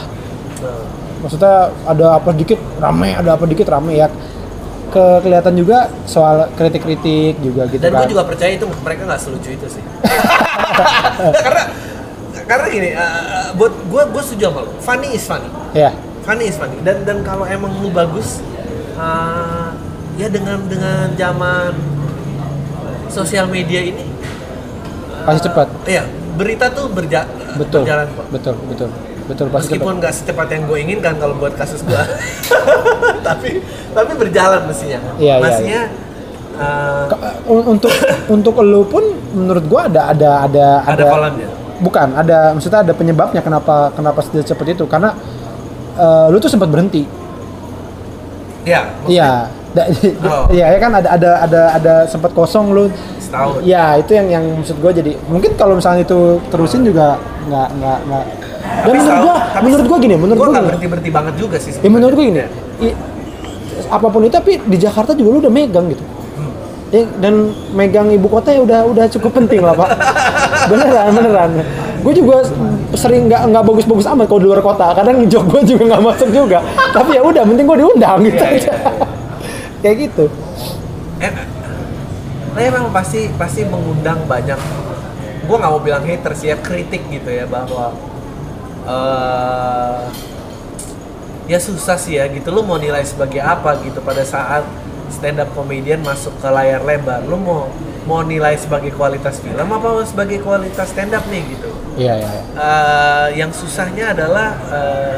[SPEAKER 2] Maksudnya ada apa dikit rame ada apa dikit rame ya ke kelihatan juga soal kritik-kritik juga gitu
[SPEAKER 1] Dan
[SPEAKER 2] kan
[SPEAKER 1] gue juga percaya itu mereka nggak selucu itu sih. *laughs* karena karena gini, uh, buat gue gue setuju sama lo. Funny is funny.
[SPEAKER 2] ya
[SPEAKER 1] Funny is funny. Dan dan kalau emang lu bagus, uh, ya dengan dengan zaman sosial media ini,
[SPEAKER 2] pasti cepat
[SPEAKER 1] ya berita tuh berja
[SPEAKER 2] betul
[SPEAKER 1] berjalan kok.
[SPEAKER 2] betul betul betul pasti
[SPEAKER 1] Meskipun nggak secepat yang gue inginkan kalau buat kasus gue, *laughs* tapi tapi berjalan mestinya.
[SPEAKER 2] Iya, iya,
[SPEAKER 1] mestinya uh,
[SPEAKER 2] untuk untuk lu pun menurut gua ada ada ada
[SPEAKER 1] ada kolamnya.
[SPEAKER 2] bukan ada maksudnya ada penyebabnya kenapa kenapa secepat itu karena eh, lu tuh sempat berhenti
[SPEAKER 1] Ya,
[SPEAKER 2] iya Da- *laughs*
[SPEAKER 1] Oh.
[SPEAKER 2] iya ya kan ada ada ada ada sempat kosong lu
[SPEAKER 1] setahun.
[SPEAKER 2] Iya itu yang yang maksud gue jadi mungkin kalau misalnya itu terusin juga nggak nggak nggak. Dan
[SPEAKER 1] Tapi
[SPEAKER 2] menurut gue
[SPEAKER 1] tapi
[SPEAKER 2] menurut gue gini menurut
[SPEAKER 1] gue nggak
[SPEAKER 2] gini.
[SPEAKER 1] berhenti berhenti banget juga sih.
[SPEAKER 2] Ya menurut gue gini. i- apa pun itu tapi di Jakarta juga lu udah megang gitu. Ya, dan megang ibu kota ya udah udah cukup penting lah pak. *laughs* beneran beneran. Gue juga sering nggak nggak bagus-bagus amat kalau di luar kota. Kadang jok gue *laughs* juga nggak masuk juga. tapi ya udah, penting gue diundang gitu.
[SPEAKER 1] Iya, iya,
[SPEAKER 2] aja. *laughs* Kayak gitu.
[SPEAKER 1] Eh, nah emang pasti pasti mengundang banyak. Gue nggak mau bilang haters ya kritik gitu ya bahwa eh ya susah sih ya gitu. Lu mau nilai sebagai apa gitu pada saat stand up comedian masuk ke layar lebar. Lu mau mau nilai sebagai kualitas film apa sebagai kualitas stand up nih gitu.
[SPEAKER 2] Iya iya. iya.
[SPEAKER 1] Eh, yang susahnya adalah eh,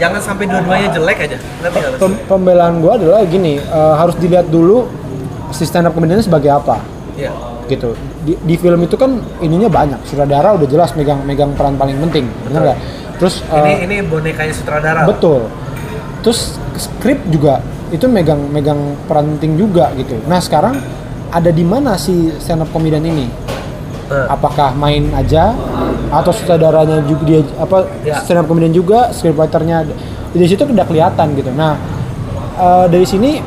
[SPEAKER 1] jangan sampai dua-duanya jelek aja.
[SPEAKER 2] Pem- pembelaan gue adalah gini uh, harus dilihat dulu si stand up comedian sebagai apa
[SPEAKER 1] Iya.
[SPEAKER 2] gitu. Di, di film itu kan ininya banyak. Sutradara udah jelas megang megang peran paling penting. Benar nggak? Terus uh,
[SPEAKER 1] Ini ini bonekanya sutradara.
[SPEAKER 2] betul. Terus skrip juga itu megang megang peran penting juga gitu. Nah sekarang ada di mana si stand up comedian ini?
[SPEAKER 1] Eh,
[SPEAKER 2] apakah main aja? Atau sutradaranya juga dia apa
[SPEAKER 1] Ya.
[SPEAKER 2] stand up comedian juga scriptwriternya? Di situ udah kelihatan gitu. Nah eh, dari sini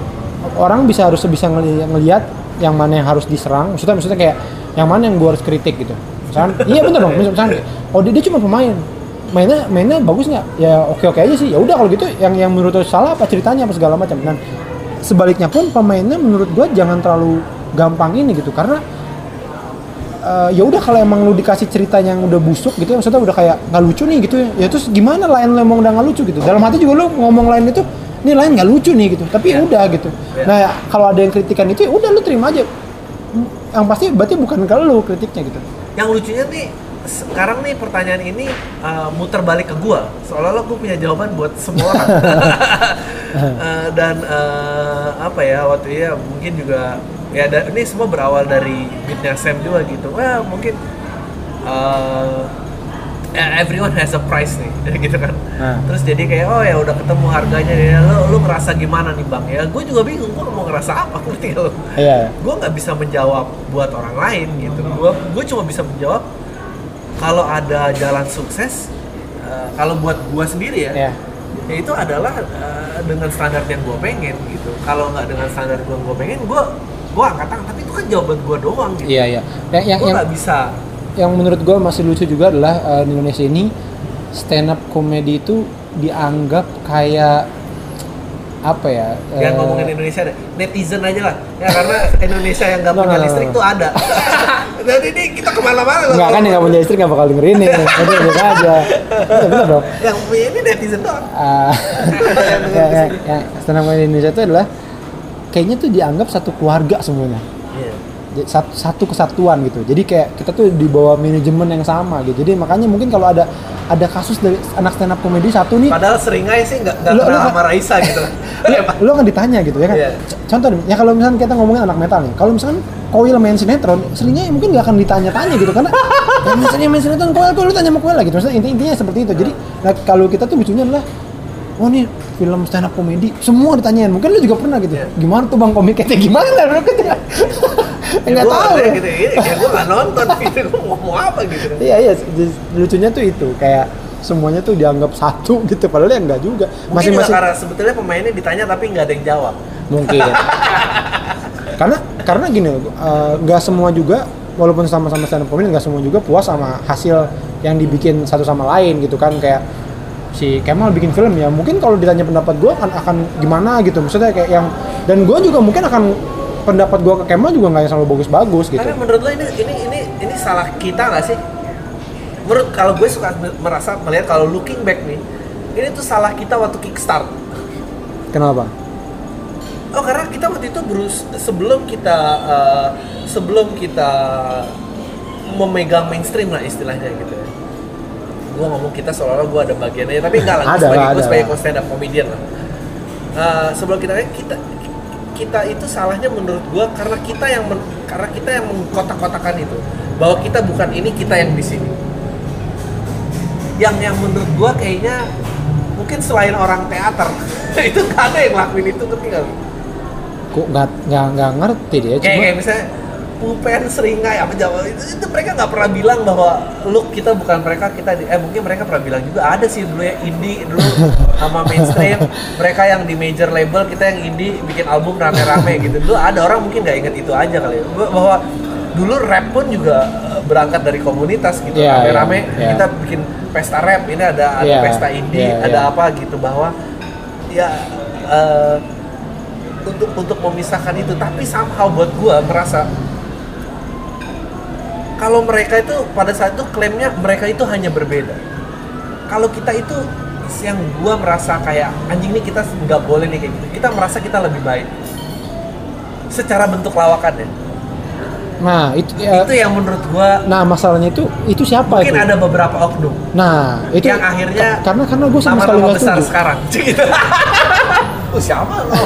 [SPEAKER 2] orang bisa harus bisa ngeli- ngelihat yang mana yang harus diserang. Maksudnya maksudnya kayak yang mana yang gua harus kritik gitu. Misalkan *laughs* iya bener dong. Misalkan oh dia, dia cuma pemain. Mainnya mainnya bagus nggak? Ya oke oke aja sih. Ya udah kalau gitu yang yang menurut lo salah apa ceritanya apa segala macam. Dan sebaliknya pun pemainnya menurut gua jangan terlalu gampang ini gitu. Karena eh, ya udah kalau emang lu dikasih cerita yang udah busuk gitu ya maksudnya udah kayak nggak lucu nih gitu ya. Ya terus gimana lain lu emang udah nggak lucu gitu? Dalam hati juga lu ngomong lain itu ini lain nggak lucu nih gitu. Tapi
[SPEAKER 1] Iya.
[SPEAKER 2] udah gitu.
[SPEAKER 1] Iya.
[SPEAKER 2] nah kalau ada yang kritikan itu ya udah lu terima aja. Yang pasti berarti bukan ke lu kritiknya gitu.
[SPEAKER 1] Yang lucunya nih sekarang nih pertanyaan ini uh, muter balik ke gua. Seolah-olah gua punya jawaban buat semua orang. Uh, *laughs* dan uh, apa ya waktu itu ya mungkin juga ya da- ini semua berawal dari beatnya Sam juga gitu. Wah mungkin uh, everyone has a price nih *laughs* gitu kan.
[SPEAKER 2] Nah.
[SPEAKER 1] terus jadi kayak oh ya udah ketemu harganya ya lo lu ngerasa gimana nih bang? Ya gue juga bingung gue mau ngerasa apa ngerti nggak lo
[SPEAKER 2] iya.
[SPEAKER 1] Gue nggak bisa menjawab buat orang lain gitu. Gue gue cuma bisa menjawab kalau ada jalan sukses eh, kalau buat gue sendiri ya
[SPEAKER 2] Iya.
[SPEAKER 1] ya itu adalah eh, dengan standar yang gue pengen gitu. Kalau nggak dengan standar gue gue pengen gue gue angkat tangan. Tapi itu kan jawaban gue doang gitu.
[SPEAKER 2] Iya iya. Yang yang,
[SPEAKER 1] gue
[SPEAKER 2] yang,
[SPEAKER 1] nggak bisa
[SPEAKER 2] yang menurut gue masih lucu juga adalah eh, di Indonesia ini stand up comedy itu dianggap kayak apa ya
[SPEAKER 1] yang
[SPEAKER 2] eh,
[SPEAKER 1] ngomongin Indonesia deh netizen aja lah. Ya karena Indonesia yang nggak
[SPEAKER 2] Nggak,
[SPEAKER 1] punya
[SPEAKER 2] nggak,
[SPEAKER 1] listrik
[SPEAKER 2] nggak.
[SPEAKER 1] tuh ada. *laughs* Jadi ini kita ke mana-mana loh.
[SPEAKER 2] Enggak kan yang nggak punya istri nggak bakal dengerin nih *laughs* Udah biasa aja. Iya bener dong.
[SPEAKER 1] Yang punya ini netizen doang.
[SPEAKER 2] Ah, *laughs* ya, ya, ya, stand up Indonesia itu adalah kayaknya tuh dianggap satu keluarga semuanya.
[SPEAKER 1] Iya.
[SPEAKER 2] Satu, satu kesatuan gitu. Jadi kayak kita tuh di bawah manajemen yang sama gitu. Jadi makanya mungkin kalau ada ada kasus dari anak stand up comedy satu nih
[SPEAKER 1] Padahal seringai sih nggak nggak kenal sama Raisa *laughs* gitu.
[SPEAKER 2] lu, lu akan ditanya gitu ya kan?
[SPEAKER 1] Iya.
[SPEAKER 2] C- contoh nih, ya kalau misalnya kita ngomongin anak metal nih kalau misalkan Koil main sinetron seringnya mungkin nggak akan ditanya-tanya gitu karena *laughs* ya, misalnya main sinetron Koil tuh lu tanya sama Koil lah gitu. Maksudnya inti intinya seperti itu. Jadi nah, kalau kita tuh lucunya adalah oh nih film stand up comedy semua ditanyain mungkin lu juga pernah gitu.
[SPEAKER 1] Iya.
[SPEAKER 2] gimana tuh bang? Komiknya gimana? *laughs* Lu gitu nggak
[SPEAKER 1] Gua
[SPEAKER 2] tahu ya.
[SPEAKER 1] gitu, iya, kayak gue nggak nonton *laughs* gitu, gue ngomong apa gitu.
[SPEAKER 2] iya iya lucunya tuh itu kayak semuanya tuh dianggap satu *laughs* gitu padahal ya enggak juga
[SPEAKER 1] Mungkin juga
[SPEAKER 2] masing-masing
[SPEAKER 1] karena sebetulnya pemainnya ditanya tapi nggak ada yang jawab.
[SPEAKER 2] mungkin *laughs* karena karena gini eh, nggak semua juga walaupun sama-sama stand up comedy nggak semua juga puas sama hasil yang dibikin satu sama lain gitu kan kayak si Kemal bikin film ya mungkin kalau ditanya pendapat gue akan akan gimana gitu maksudnya kayak yang dan gue juga mungkin akan pendapat gue ke Kemal juga nggak yang selalu bagus-bagus gitu
[SPEAKER 1] Tapi menurut lo ini ini ini ini salah kita nggak sih? Menurut kalau gue suka merasa melihat kalau looking back nih, ini tuh salah kita waktu kickstart.
[SPEAKER 2] kenapa
[SPEAKER 1] Oh karena kita waktu itu berus sebelum kita eh, sebelum kita memegang mainstream lah istilahnya gitu ya. Gue ngomong kita seolah-olah gue ada bagiannya, tapi enggak lah. Gue
[SPEAKER 2] Ada
[SPEAKER 1] sebagai, gue
[SPEAKER 2] ada
[SPEAKER 1] sebagai stand up comedian lah. Eh, sebelum kita kita kita itu salahnya menurut gue karena kita yang men- karena kita yang mengkotak-kotakan itu bahwa kita bukan ini kita yang di sini. Yang yang menurut gue kayaknya mungkin selain orang teater *laughs* itu ada yang lakuin itu ngerti lu?
[SPEAKER 2] kok nggak nggak ngerti deh
[SPEAKER 1] kayak,
[SPEAKER 2] cuma
[SPEAKER 1] kayak misalnya pulpen seringai apa Jawa. Itu, itu mereka nggak pernah bilang bahwa look kita bukan mereka kita di, eh mungkin mereka pernah bilang juga ada sih dulu ya indie dulu sama mainstream. Mereka yang di major label kita yang indie bikin album rame-rame gitu. Dulu ada orang mungkin nggak inget itu aja kali ya. Bahwa dulu rap pun juga eh, berangkat dari komunitas gitu
[SPEAKER 2] Iya,
[SPEAKER 1] rame-rame.
[SPEAKER 2] iya, iya.
[SPEAKER 1] kita bikin pesta rap ini ada ada
[SPEAKER 2] Iya,
[SPEAKER 1] pesta indie
[SPEAKER 2] iya,
[SPEAKER 1] ada
[SPEAKER 2] iya.
[SPEAKER 1] apa gitu bahwa ya eh, untuk untuk memisahkan itu. Tapi somehow buat gua merasa kalau mereka itu pada saat itu klaimnya mereka itu hanya berbeda. Kalau kita itu yang gua merasa kayak anjing nih kita nggak boleh nih kayak gitu. Kita merasa kita lebih baik. Secara bentuk lawakannya
[SPEAKER 2] nah itu ya,
[SPEAKER 1] itu yang menurut gua
[SPEAKER 2] nah masalahnya itu itu siapa
[SPEAKER 1] mungkin
[SPEAKER 2] itu?
[SPEAKER 1] ada beberapa oknum.
[SPEAKER 2] Nah itu
[SPEAKER 1] yang akhirnya
[SPEAKER 2] ka- karena karena gue sama sekali nggak
[SPEAKER 1] besar
[SPEAKER 2] setuju.
[SPEAKER 1] sekarang. *laughs* Gitu. Oh, siapa? Lo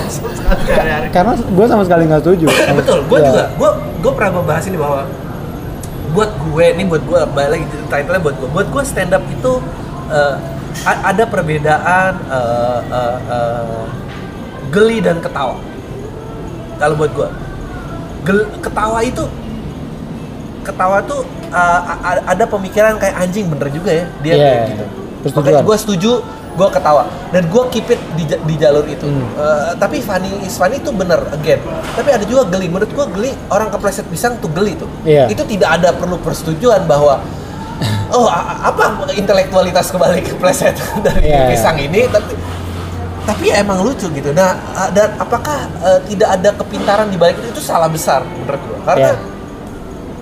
[SPEAKER 2] karena gue sama sekali nggak setuju.
[SPEAKER 1] Betul. Gue
[SPEAKER 2] Iya.
[SPEAKER 1] juga gue gue pernah membahas ini bahwa buat gue ini buat gue balik lagi title buat gue. Buat gue stand up itu a- ada perbedaan eh, eh, eh, geli dan ketawa. Kalau buat gue Gel- ketawa itu ketawa tuh a- ada pemikiran kayak anjing bener juga ya dia
[SPEAKER 2] Iya,
[SPEAKER 1] kayak gitu.
[SPEAKER 2] persetujuan.
[SPEAKER 1] Makanya gue setuju gue ketawa dan gue keep it di, di jalur itu
[SPEAKER 2] Hmm.
[SPEAKER 1] Eh, tapi funny is funny itu bener again tapi ada juga geli menurut gue geli orang kepleset pisang tuh geli tuh
[SPEAKER 2] Iya.
[SPEAKER 1] itu tidak ada perlu persetujuan bahwa oh apa intelektualitas kebalik kepleset *laughs* dari
[SPEAKER 2] iya.
[SPEAKER 1] pisang ini tapi tapi ya emang lucu gitu nah uh, dan apakah uh, tidak ada kepintaran di balik itu itu salah besar menurut gua karena
[SPEAKER 2] Iya.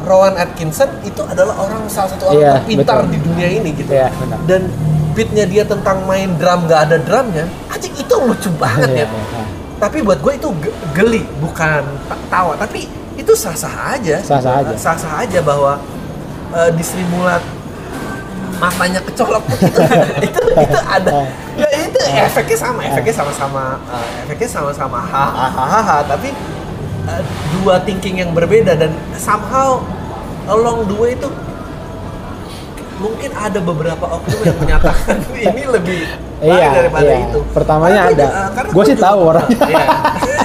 [SPEAKER 1] Rowan Atkinson itu adalah orang salah satu orang
[SPEAKER 2] Iya,
[SPEAKER 1] terpintar
[SPEAKER 2] betul.
[SPEAKER 1] di dunia ini gitu
[SPEAKER 2] Iya, benar.
[SPEAKER 1] dan beatnya dia tentang main drum gak ada drumnya anjing itu lucu banget
[SPEAKER 2] Iya,
[SPEAKER 1] ya
[SPEAKER 2] iya.
[SPEAKER 1] tapi buat gue itu ge- geli bukan ta- tawa tapi itu sah-sah aja
[SPEAKER 2] Sah-sah aja.
[SPEAKER 1] sah-sah aja bahwa eh, di Sri Mulat matanya kecolok *laughs* itu itu itu ada ya itu efeknya sama efeknya sama-sama eh, efeknya sama-sama hahaha tapi eh, dua thinking yang berbeda dan somehow along the way itu mungkin ada beberapa oknum yang menyatakan *laughs* ini lebih baik
[SPEAKER 2] Iya,
[SPEAKER 1] daripada
[SPEAKER 2] iya.
[SPEAKER 1] itu.
[SPEAKER 2] Pertamanya
[SPEAKER 1] Karena
[SPEAKER 2] ada.
[SPEAKER 1] eh, karena
[SPEAKER 2] Gua sih
[SPEAKER 1] juga-
[SPEAKER 2] tahu orangnya.
[SPEAKER 1] Iya.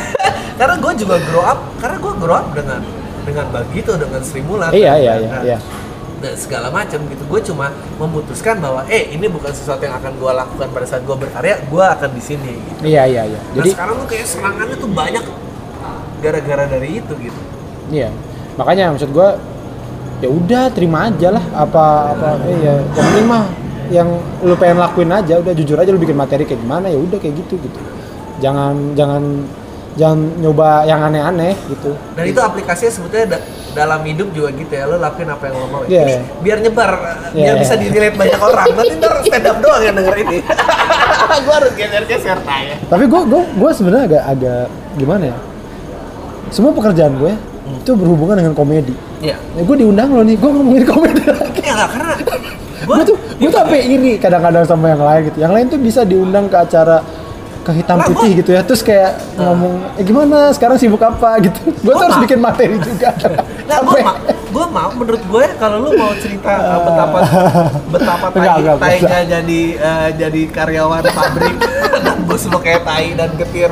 [SPEAKER 1] *laughs* karena gue juga grow up, karena gue grow up dengan dengan begitu dengan Sri Mulat.
[SPEAKER 2] Iya, iya, iya, iya.
[SPEAKER 1] dan segala macam gitu. Gue cuma memutuskan bahwa eh ini bukan sesuatu yang akan gue lakukan pada saat gue berkarya, gue akan di sini. Gitu.
[SPEAKER 2] Iya, iya, iya.
[SPEAKER 1] Nah
[SPEAKER 2] Jadi
[SPEAKER 1] sekarang tuh kayak serangannya tuh banyak gara-gara dari itu gitu.
[SPEAKER 2] Iya, makanya maksud gua ya udah terima aja lah apa apa eh, ya yang penting mah yang lu pengen lakuin aja udah jujur aja lu bikin materi kayak gimana ya udah kayak gitu gitu jangan jangan jangan nyoba yang aneh-aneh gitu
[SPEAKER 1] Dan itu aplikasinya sebetulnya da- dalam hidup juga gitu ya, lo lakuin apa yang lo mau.
[SPEAKER 2] Iya.
[SPEAKER 1] Ini biar nyebar,
[SPEAKER 2] Iya,
[SPEAKER 1] biar
[SPEAKER 2] iya.
[SPEAKER 1] bisa dinilai banyak orang. Nanti ntar stand up doang yang denger ini. *laughs* gue harus geser-geser tanya.
[SPEAKER 2] tapi gua gua gua sebenarnya agak agak gimana ya semua pekerjaan gue itu berhubungan dengan komedi.
[SPEAKER 1] Iya.
[SPEAKER 2] ya gue diundang lo nih gue ngomongin komedi lagi.
[SPEAKER 1] Ya nggak karena *laughs*
[SPEAKER 2] gue tuh gue tuh sampai iri kadang-kadang sama yang lain gitu. Yang lain tuh bisa diundang ke acara ke hitam
[SPEAKER 1] Lah,
[SPEAKER 2] putih
[SPEAKER 1] gua-
[SPEAKER 2] gitu ya. Terus kayak ngomong eh gimana? Sekarang sibuk apa? gitu. Gue tuh harus bikin materi juga. *laughs*
[SPEAKER 1] Nah,
[SPEAKER 2] Sampai-
[SPEAKER 1] mau, gue mau, menurut gue kalau lu mau cerita uh, betapa *laughs* betapa tai,
[SPEAKER 2] Enggak, enggak,
[SPEAKER 1] tainya jadi uh, jadi karyawan pabrik *laughs* dan bos lu kayak tai dan getir,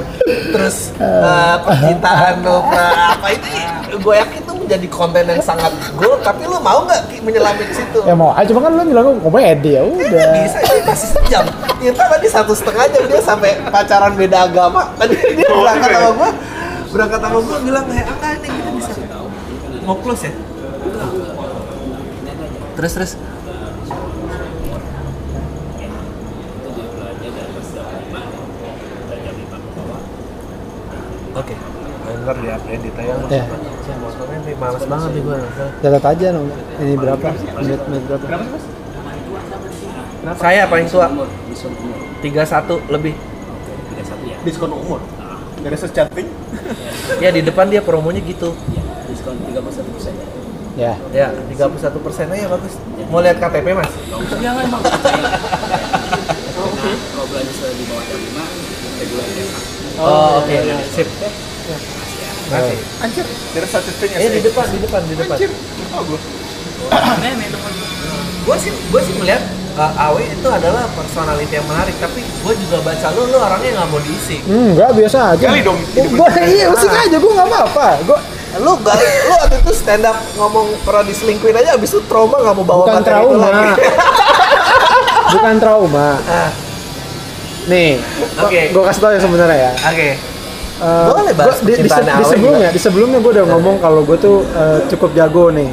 [SPEAKER 1] terus uh, percintaan lu pra- apa itu, gue yakin itu menjadi konten yang sangat gold. Tapi lu mau nggak Ki, menyelamit situ?
[SPEAKER 2] ya mau aja cuma kan lo bilang komedi ya udah
[SPEAKER 1] Nggak bisa, ini masih sejam. Ternyata tadi satu setengah jam dia sampai pacaran beda agama. Tadi dia berangkat sama gue, berangkat sama gue bilang kayak apa ini kita bisa mau close ya? Terus terus. Oke, ntar dia edit aja lu.
[SPEAKER 2] Ya.
[SPEAKER 1] Saya motornya nih males banget nih gue.
[SPEAKER 2] catat aja dong ini berapa menit menit berapa
[SPEAKER 1] Saya paling tua. 31 lebih.
[SPEAKER 3] diskon umur nggak ada chatting
[SPEAKER 1] Ya di depan dia promonya gitu.
[SPEAKER 4] Diskon 31 persen.
[SPEAKER 2] Ya
[SPEAKER 1] Ya, 31 persennya ya bagus. Mau lihat KTP mas?
[SPEAKER 4] Jangan emang. Kalau belanja di bawah jam 5, reguler biasa.
[SPEAKER 1] Oh, oke. Sip. Masih.
[SPEAKER 3] anjir there is such a thing as
[SPEAKER 1] Eh di depan, di depan, di depan.
[SPEAKER 3] anjir oh gue.
[SPEAKER 1] Gue sih, gue sih melihat uh, Awe itu adalah personality yang menarik. Tapi gue juga baca lu, lu orangnya nggak mau diisi.
[SPEAKER 2] enggak biasa aja
[SPEAKER 3] Kali dong,
[SPEAKER 2] gue iya usik aja gue nggak apa-apa gue
[SPEAKER 1] Lu gak, lu waktu itu stand up ngomong pernah diselingkuhin aja, abis itu trauma nggak mau bawa
[SPEAKER 2] bukan trauma
[SPEAKER 1] lagi. *laughs*
[SPEAKER 2] bukan trauma
[SPEAKER 1] Ah,
[SPEAKER 2] nih
[SPEAKER 1] Oke.
[SPEAKER 2] gue kasih tau yang sebenarnya ya
[SPEAKER 1] Oke.
[SPEAKER 2] Eh,
[SPEAKER 1] Boleh bahas
[SPEAKER 2] gua- di, di,
[SPEAKER 1] percintaan
[SPEAKER 2] di sebelumnya, di sebelumnya gue udah ngomong kalau gue tuh eh, cukup jago nih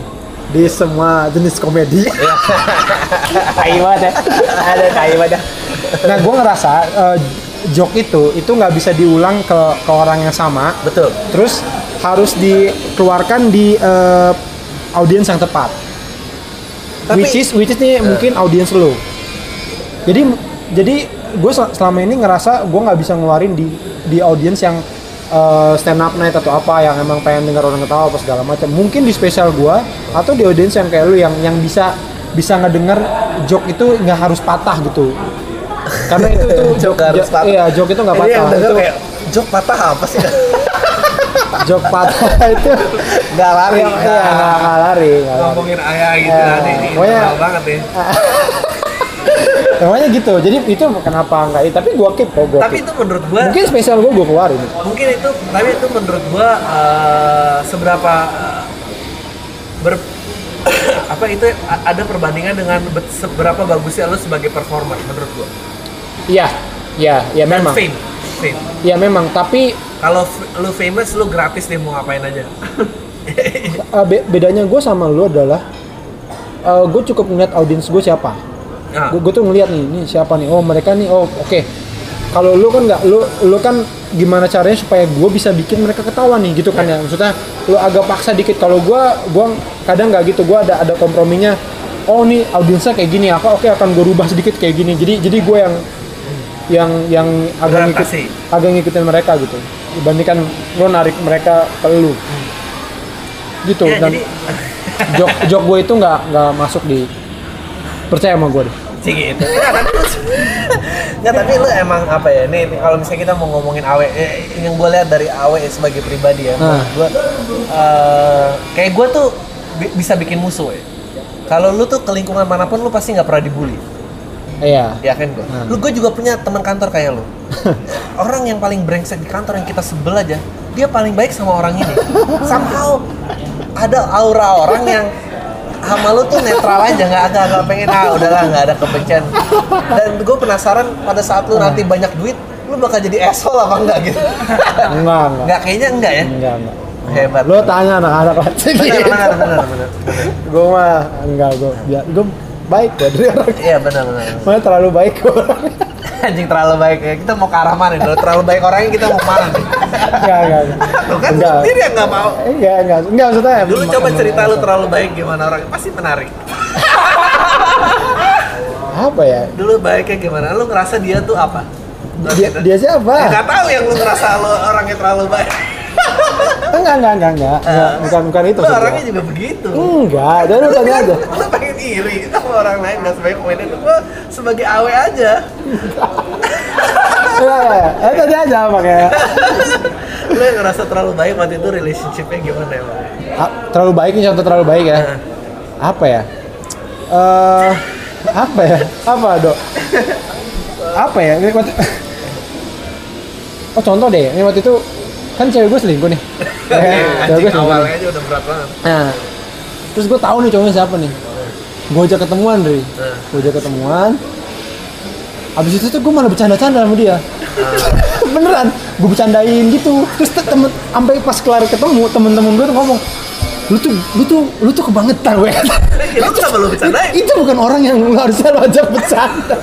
[SPEAKER 2] di semua jenis komedi. *laughs* tai banget ya. Ada tai banget. Nah gue ngerasa eh, joke itu itu nggak bisa diulang ke ke orang yang sama.
[SPEAKER 1] Betul.
[SPEAKER 2] Terus harus dikeluarkan di eh, audiens yang tepat.
[SPEAKER 1] Tapi-
[SPEAKER 2] which is which is nih mungkin audiens lo. Jadi jadi gue selama ini ngerasa gue nggak bisa ngeluarin di di audiens yang eh, stand up night atau apa yang emang pengen dengar orang ketawa apa segala macam. Mungkin di spesial gue atau di audiens yang kayak lu yang yang bisa bisa ngedenger joke itu nggak harus patah gitu. Karena itu itu *laughs*
[SPEAKER 1] Joke harus
[SPEAKER 2] jo-
[SPEAKER 1] patah.
[SPEAKER 2] Iya, joke itu nggak
[SPEAKER 1] Ini
[SPEAKER 2] patah.
[SPEAKER 1] yang denger
[SPEAKER 2] Itu
[SPEAKER 1] kayak, jok patah apa sih? *laughs*
[SPEAKER 2] joke patah itu
[SPEAKER 1] Nggak lari.
[SPEAKER 2] Iya, nggak nggak lari. nggak lari.
[SPEAKER 1] Ngomongin ayah gitu
[SPEAKER 2] Ya,
[SPEAKER 1] ini
[SPEAKER 2] pokoknya-
[SPEAKER 1] banget nih.
[SPEAKER 2] Namanya gitu. Jadi itu kenapa enggak? Tapi gua keep kok gua
[SPEAKER 1] Tapi
[SPEAKER 2] keep.
[SPEAKER 1] itu menurut gua
[SPEAKER 2] Mungkin spesial gua gua keluarin.
[SPEAKER 1] mungkin itu tapi itu menurut gua eh, seberapa eh, ber *coughs* apa itu ada perbandingan dengan seberapa bagusnya lu sebagai performer menurut gua
[SPEAKER 2] Iya. Iya, ya
[SPEAKER 1] Dan
[SPEAKER 2] memang.
[SPEAKER 1] fame fame?
[SPEAKER 2] Iya memang, tapi
[SPEAKER 1] kalau lu famous lu gratis deh mau ngapain aja.
[SPEAKER 2] Uh, *laughs* be- bedanya gue sama lu adalah gue cukup ngeliat audiens gue siapa.
[SPEAKER 1] Nah,
[SPEAKER 2] gue tuh ngeliat nih ini siapa nih? Oh mereka nih oh oke. Kalau lu kan nggak lu lu kan gimana caranya supaya gue bisa bikin mereka ketawa nih gitu kan ya? Maksudnya lu agak paksa dikit. Kalau gue gua kadang nggak gitu gue ada ada komprominya. Oh nih audiensnya kayak gini apa oke akan gue rubah sedikit kayak gini. Jadi jadi gue yang yang yang agak ngikut agak ngikutin mereka gitu dibandingkan lu narik mereka ke lu gitu
[SPEAKER 1] ya,
[SPEAKER 2] dan
[SPEAKER 1] jadi *laughs*
[SPEAKER 2] jok jok gue itu nggak nggak masuk di percaya sama gue deh
[SPEAKER 1] sih gitu. Nggak, tapi lu, emang apa ya? Nih, nih, kalau misalnya kita mau ngomongin awe, eh, yang gue lihat dari awe sebagai pribadi ya,
[SPEAKER 2] Nah.
[SPEAKER 1] gue kayak gue tuh bi- bisa bikin musuh ya. Kalau lu tuh ke lingkungan mana pun lu pasti nggak pernah dibully,
[SPEAKER 2] iya.
[SPEAKER 1] Ya kan gue.
[SPEAKER 2] Nah.
[SPEAKER 1] Lu gue juga punya teman kantor kayak lu. *laughs* orang yang paling brengsek di kantor yang kita sebel aja, dia paling baik sama orang ini. Somehow ada aura orang yang sama lu tuh netral aja nggak agak agak pengen ah udahlah nggak ada kebencian. Dan gue penasaran pada saat lu nanti banyak duit lu bakal jadi asshole apa enggak gitu?
[SPEAKER 2] Enggak enggak
[SPEAKER 1] nggak kayaknya enggak ya?
[SPEAKER 2] Enggak enggak
[SPEAKER 1] hebat.
[SPEAKER 2] Lo tanya anak-anak
[SPEAKER 1] benar benar benar
[SPEAKER 2] gue mah enggak gue ya, gue baik gue dari orang.
[SPEAKER 1] Iya benar benar
[SPEAKER 2] mana terlalu baik gue
[SPEAKER 1] anjing terlalu baik. Ya kita mau ke arah mana Lu terlalu baik orangnya kita mau ke mana nih?
[SPEAKER 2] Enggak enggak
[SPEAKER 1] lu kan
[SPEAKER 2] enggak.
[SPEAKER 1] sendiri yang nggak mau.
[SPEAKER 2] Enggak enggak. Enggak maksudnya
[SPEAKER 1] dulu coba cerita lu terlalu baik gimana orangnya pasti menarik.
[SPEAKER 2] Apa ya?
[SPEAKER 1] Dulu baiknya gimana? Lu ngerasa dia tuh apa?
[SPEAKER 2] Dia dia siapa?
[SPEAKER 1] Ya, nggak tahu yang lu ngerasa lu orangnya terlalu baik
[SPEAKER 2] enggak enggak enggak enggak. Enggak, bukan bukan itu maksud
[SPEAKER 1] orangnya juga begitu.
[SPEAKER 2] Enggak dan lu tanya aja. *laughs*
[SPEAKER 1] Lu pengen iri sama orang lain nggak sebagai komedian gua sebagai awe aja.
[SPEAKER 2] Ya ya ya tanya aja makanya *laughs*
[SPEAKER 1] lu yang ngerasa terlalu baik waktu itu relationshipnya gimana ya?
[SPEAKER 2] Ah, terlalu baik nih contoh terlalu baik ya? Apa ya? Eh apa ya? Apa dok? Apa ya? Ini waktu *laughs* oh contoh deh. Ini waktu itu kan cewek gue selingkuh nih. *laughs* Ya, cewek gue selingkuh.
[SPEAKER 1] awalnya aja udah berat banget.
[SPEAKER 2] Nah terus gue tahu nih cowoknya siapa nih. Gue ajak ketemuan Ri
[SPEAKER 1] Nah.
[SPEAKER 2] gue ajak ketemuan. Abis itu tuh gue malah bercanda-canda sama dia. *laughs* Beneran gue bercandain gitu. Terus te- temen sampai pas kelar ketemu temen-temen gue tuh ngomong lu tuh lu tuh lu tuh kebangetan gue
[SPEAKER 1] Ya, lu kenapa lu bercandain?
[SPEAKER 2] itu bukan orang yang lu harusnya lo ajak bercanda.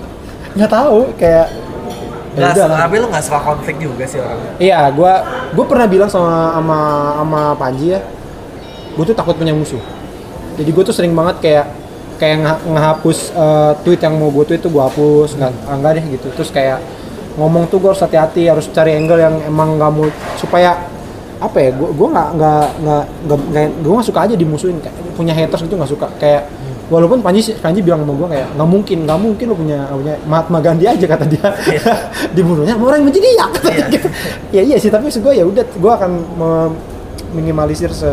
[SPEAKER 2] *laughs* Nggak tahu kayak ya
[SPEAKER 1] Nggak,
[SPEAKER 2] udah lah.
[SPEAKER 1] tapi lu nggak suka konflik juga sih orangnya
[SPEAKER 2] Iya, gua gua pernah bilang sama sama sama Panji ya. Gue tuh takut punya musuh. Jadi gue tuh sering banget kayak kayak nge- ngehapus eh, tweet yang mau gue tweet tuh gue hapus nggak ah, nggak deh gitu terus kayak ngomong tuh gue harus hati-hati harus cari angle yang emang nggak mau supaya apa ya gue gue nggak nggak nggak nggak gue nggak suka aja dimusuhin kayak punya haters gitu nggak suka kayak walaupun Panji Panji bilang sama gue kayak nggak mungkin nggak mungkin lo punya punya Mahatma Gandhi aja kata dia. *laughs* Dibunuhnya sama orang yang benci dia. Kata dia gitu. ya iya sih tapi gue ya udah gue akan minimalisir se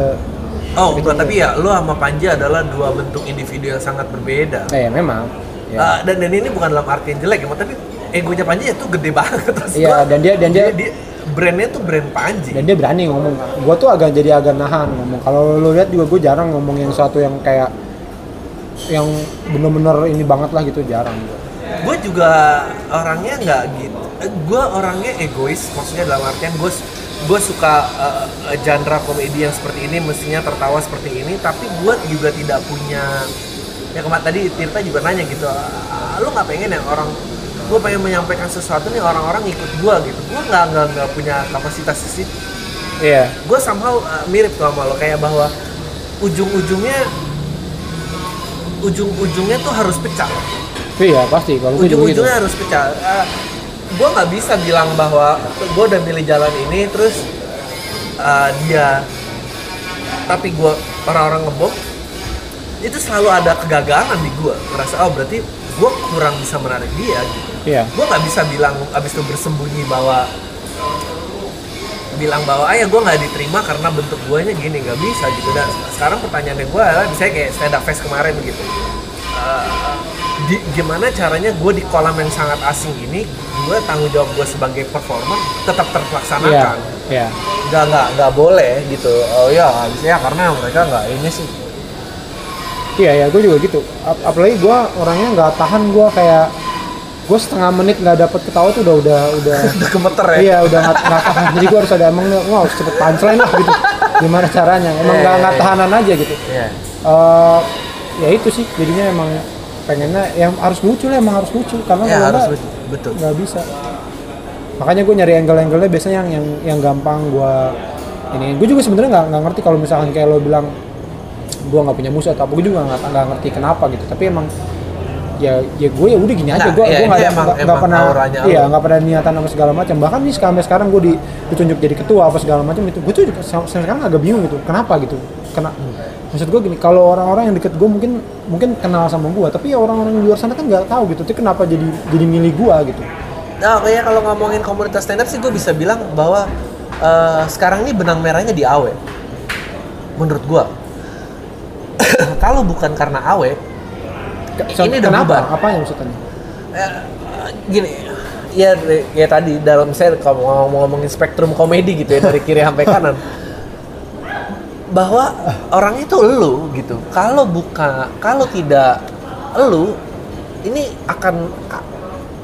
[SPEAKER 1] oh bukan tapi ya lu sama Panji adalah dua bentuk individu yang sangat berbeda.
[SPEAKER 2] Eh memang. Ya.
[SPEAKER 1] Ah, dan dan ini bukan dalam arti yang jelek ya tapi egonya Panji itu gede banget. Terus
[SPEAKER 2] Iya,
[SPEAKER 1] gua-
[SPEAKER 2] dan dia- dan dia-
[SPEAKER 1] brandnya tuh brand Panji.
[SPEAKER 2] Dan dia berani ngomong. Gue tuh agak jadi agak nahan ngomong. Kalau lo lihat juga gue jarang ngomong yang suatu yang kayak yang bener-bener ini banget lah gitu jarang
[SPEAKER 1] gue juga orangnya nggak gitu. Gue orangnya egois maksudnya dalam artian gue gue suka uh, genre komedi yang seperti ini mestinya tertawa seperti ini tapi gue juga tidak punya ya kemarin tadi Tirta juga nanya gitu "Ah, lu nggak pengen ya orang gue pengen menyampaikan sesuatu nih orang-orang ikut gue gitu. Gue nggak nggak nggak punya kapasitas di situ.
[SPEAKER 2] Iya.
[SPEAKER 1] Gue somehow uh, mirip tuh sama lo kayak bahwa ujung-ujungnya ujung-ujungnya tuh harus pecah.
[SPEAKER 2] Iya pasti kalau gitu
[SPEAKER 1] ujung-ujungnya harus pecah. Uh, gue nggak bisa bilang bahwa gue udah milih jalan ini terus uh, dia tapi gue orang-orang ngebom itu selalu ada kegagalan di gue ngerasa oh berarti gue kurang bisa menarik dia gitu.
[SPEAKER 2] Iya.
[SPEAKER 1] Gue nggak bisa bilang abis itu bersembunyi bahwa bilang bahwa ah ya gue nggak diterima karena bentuk guanya gini nggak bisa gitu. Dan sekarang pertanyaannya gue adalah misalnya kayak stand up fest kemarin begitu Eh, di, gimana caranya gue di kolam yang sangat asing ini gue tanggung jawab gue sebagai performer tetap terlaksanakan?
[SPEAKER 2] Iya
[SPEAKER 1] nggak nggak nggak boleh gitu. Oh ya habisnya karena mereka nggak ini sih.
[SPEAKER 2] Iya ya gue juga gitu. Ap- apalagi gue orangnya nggak tahan gue kayak gue setengah menit nggak dapet ketawa tuh udah udah udah. *laughs*
[SPEAKER 1] Udah gemeter ya?
[SPEAKER 2] Iya udah nggak nggak tahan. Jadi gue harus ada emang gue harus cepet punchline lah gitu. Gimana caranya? Emang
[SPEAKER 1] Iya,
[SPEAKER 2] nggak
[SPEAKER 1] iya,
[SPEAKER 2] nggak
[SPEAKER 1] iya.
[SPEAKER 2] tahanan aja gitu.
[SPEAKER 1] Iya.
[SPEAKER 2] Eh, ya itu sih. Jadinya emang pengennya yang harus lucu lah emang harus lucu. Karena
[SPEAKER 1] ya
[SPEAKER 2] kalau
[SPEAKER 1] harus lucu. betul.
[SPEAKER 2] nggak bisa. Makanya gue nyari angle-angle-nya biasanya yang yang yang gampang gue ini. Gue juga sebenarnya nggak nggak ngerti kalau misalkan kayak lo bilang gue nggak punya musuh atau apa gue juga nggak nggak ngerti kenapa gitu. Tapi emang ya ya gue ya udah gini aja.
[SPEAKER 1] Nah,
[SPEAKER 2] gue
[SPEAKER 1] iya,
[SPEAKER 2] gue nggak nggak pernah iya nggak pernah niatan sama segala macam. Bahkan nih sampai sekarang gue di, ditunjuk jadi ketua apa segala macam itu gue tuh sekarang agak bingung gitu kenapa gitu? Kena maksud gue gini kalau orang-orang yang deket gue mungkin mungkin kenal sama gue tapi ya orang-orang di luar sana kan nggak tahu gitu tapi kenapa jadi jadi milih gue gitu?
[SPEAKER 1] Nah, kayak kalau ngomongin komunitas stand up sih gue bisa bilang bahwa eh, sekarang ini benang merahnya di AW. Menurut gue. *coughs* kalau bukan karena AW, Ini
[SPEAKER 2] kenapa apa yang maksudnya
[SPEAKER 1] eh, gini, ya ya tadi dalam saya kalau ngomong ngomongin spektrum komedi gitu ya dari kiri sampai kanan. Bahwa orang itu elu gitu. Kalau buka, kalau tidak elu, ini akan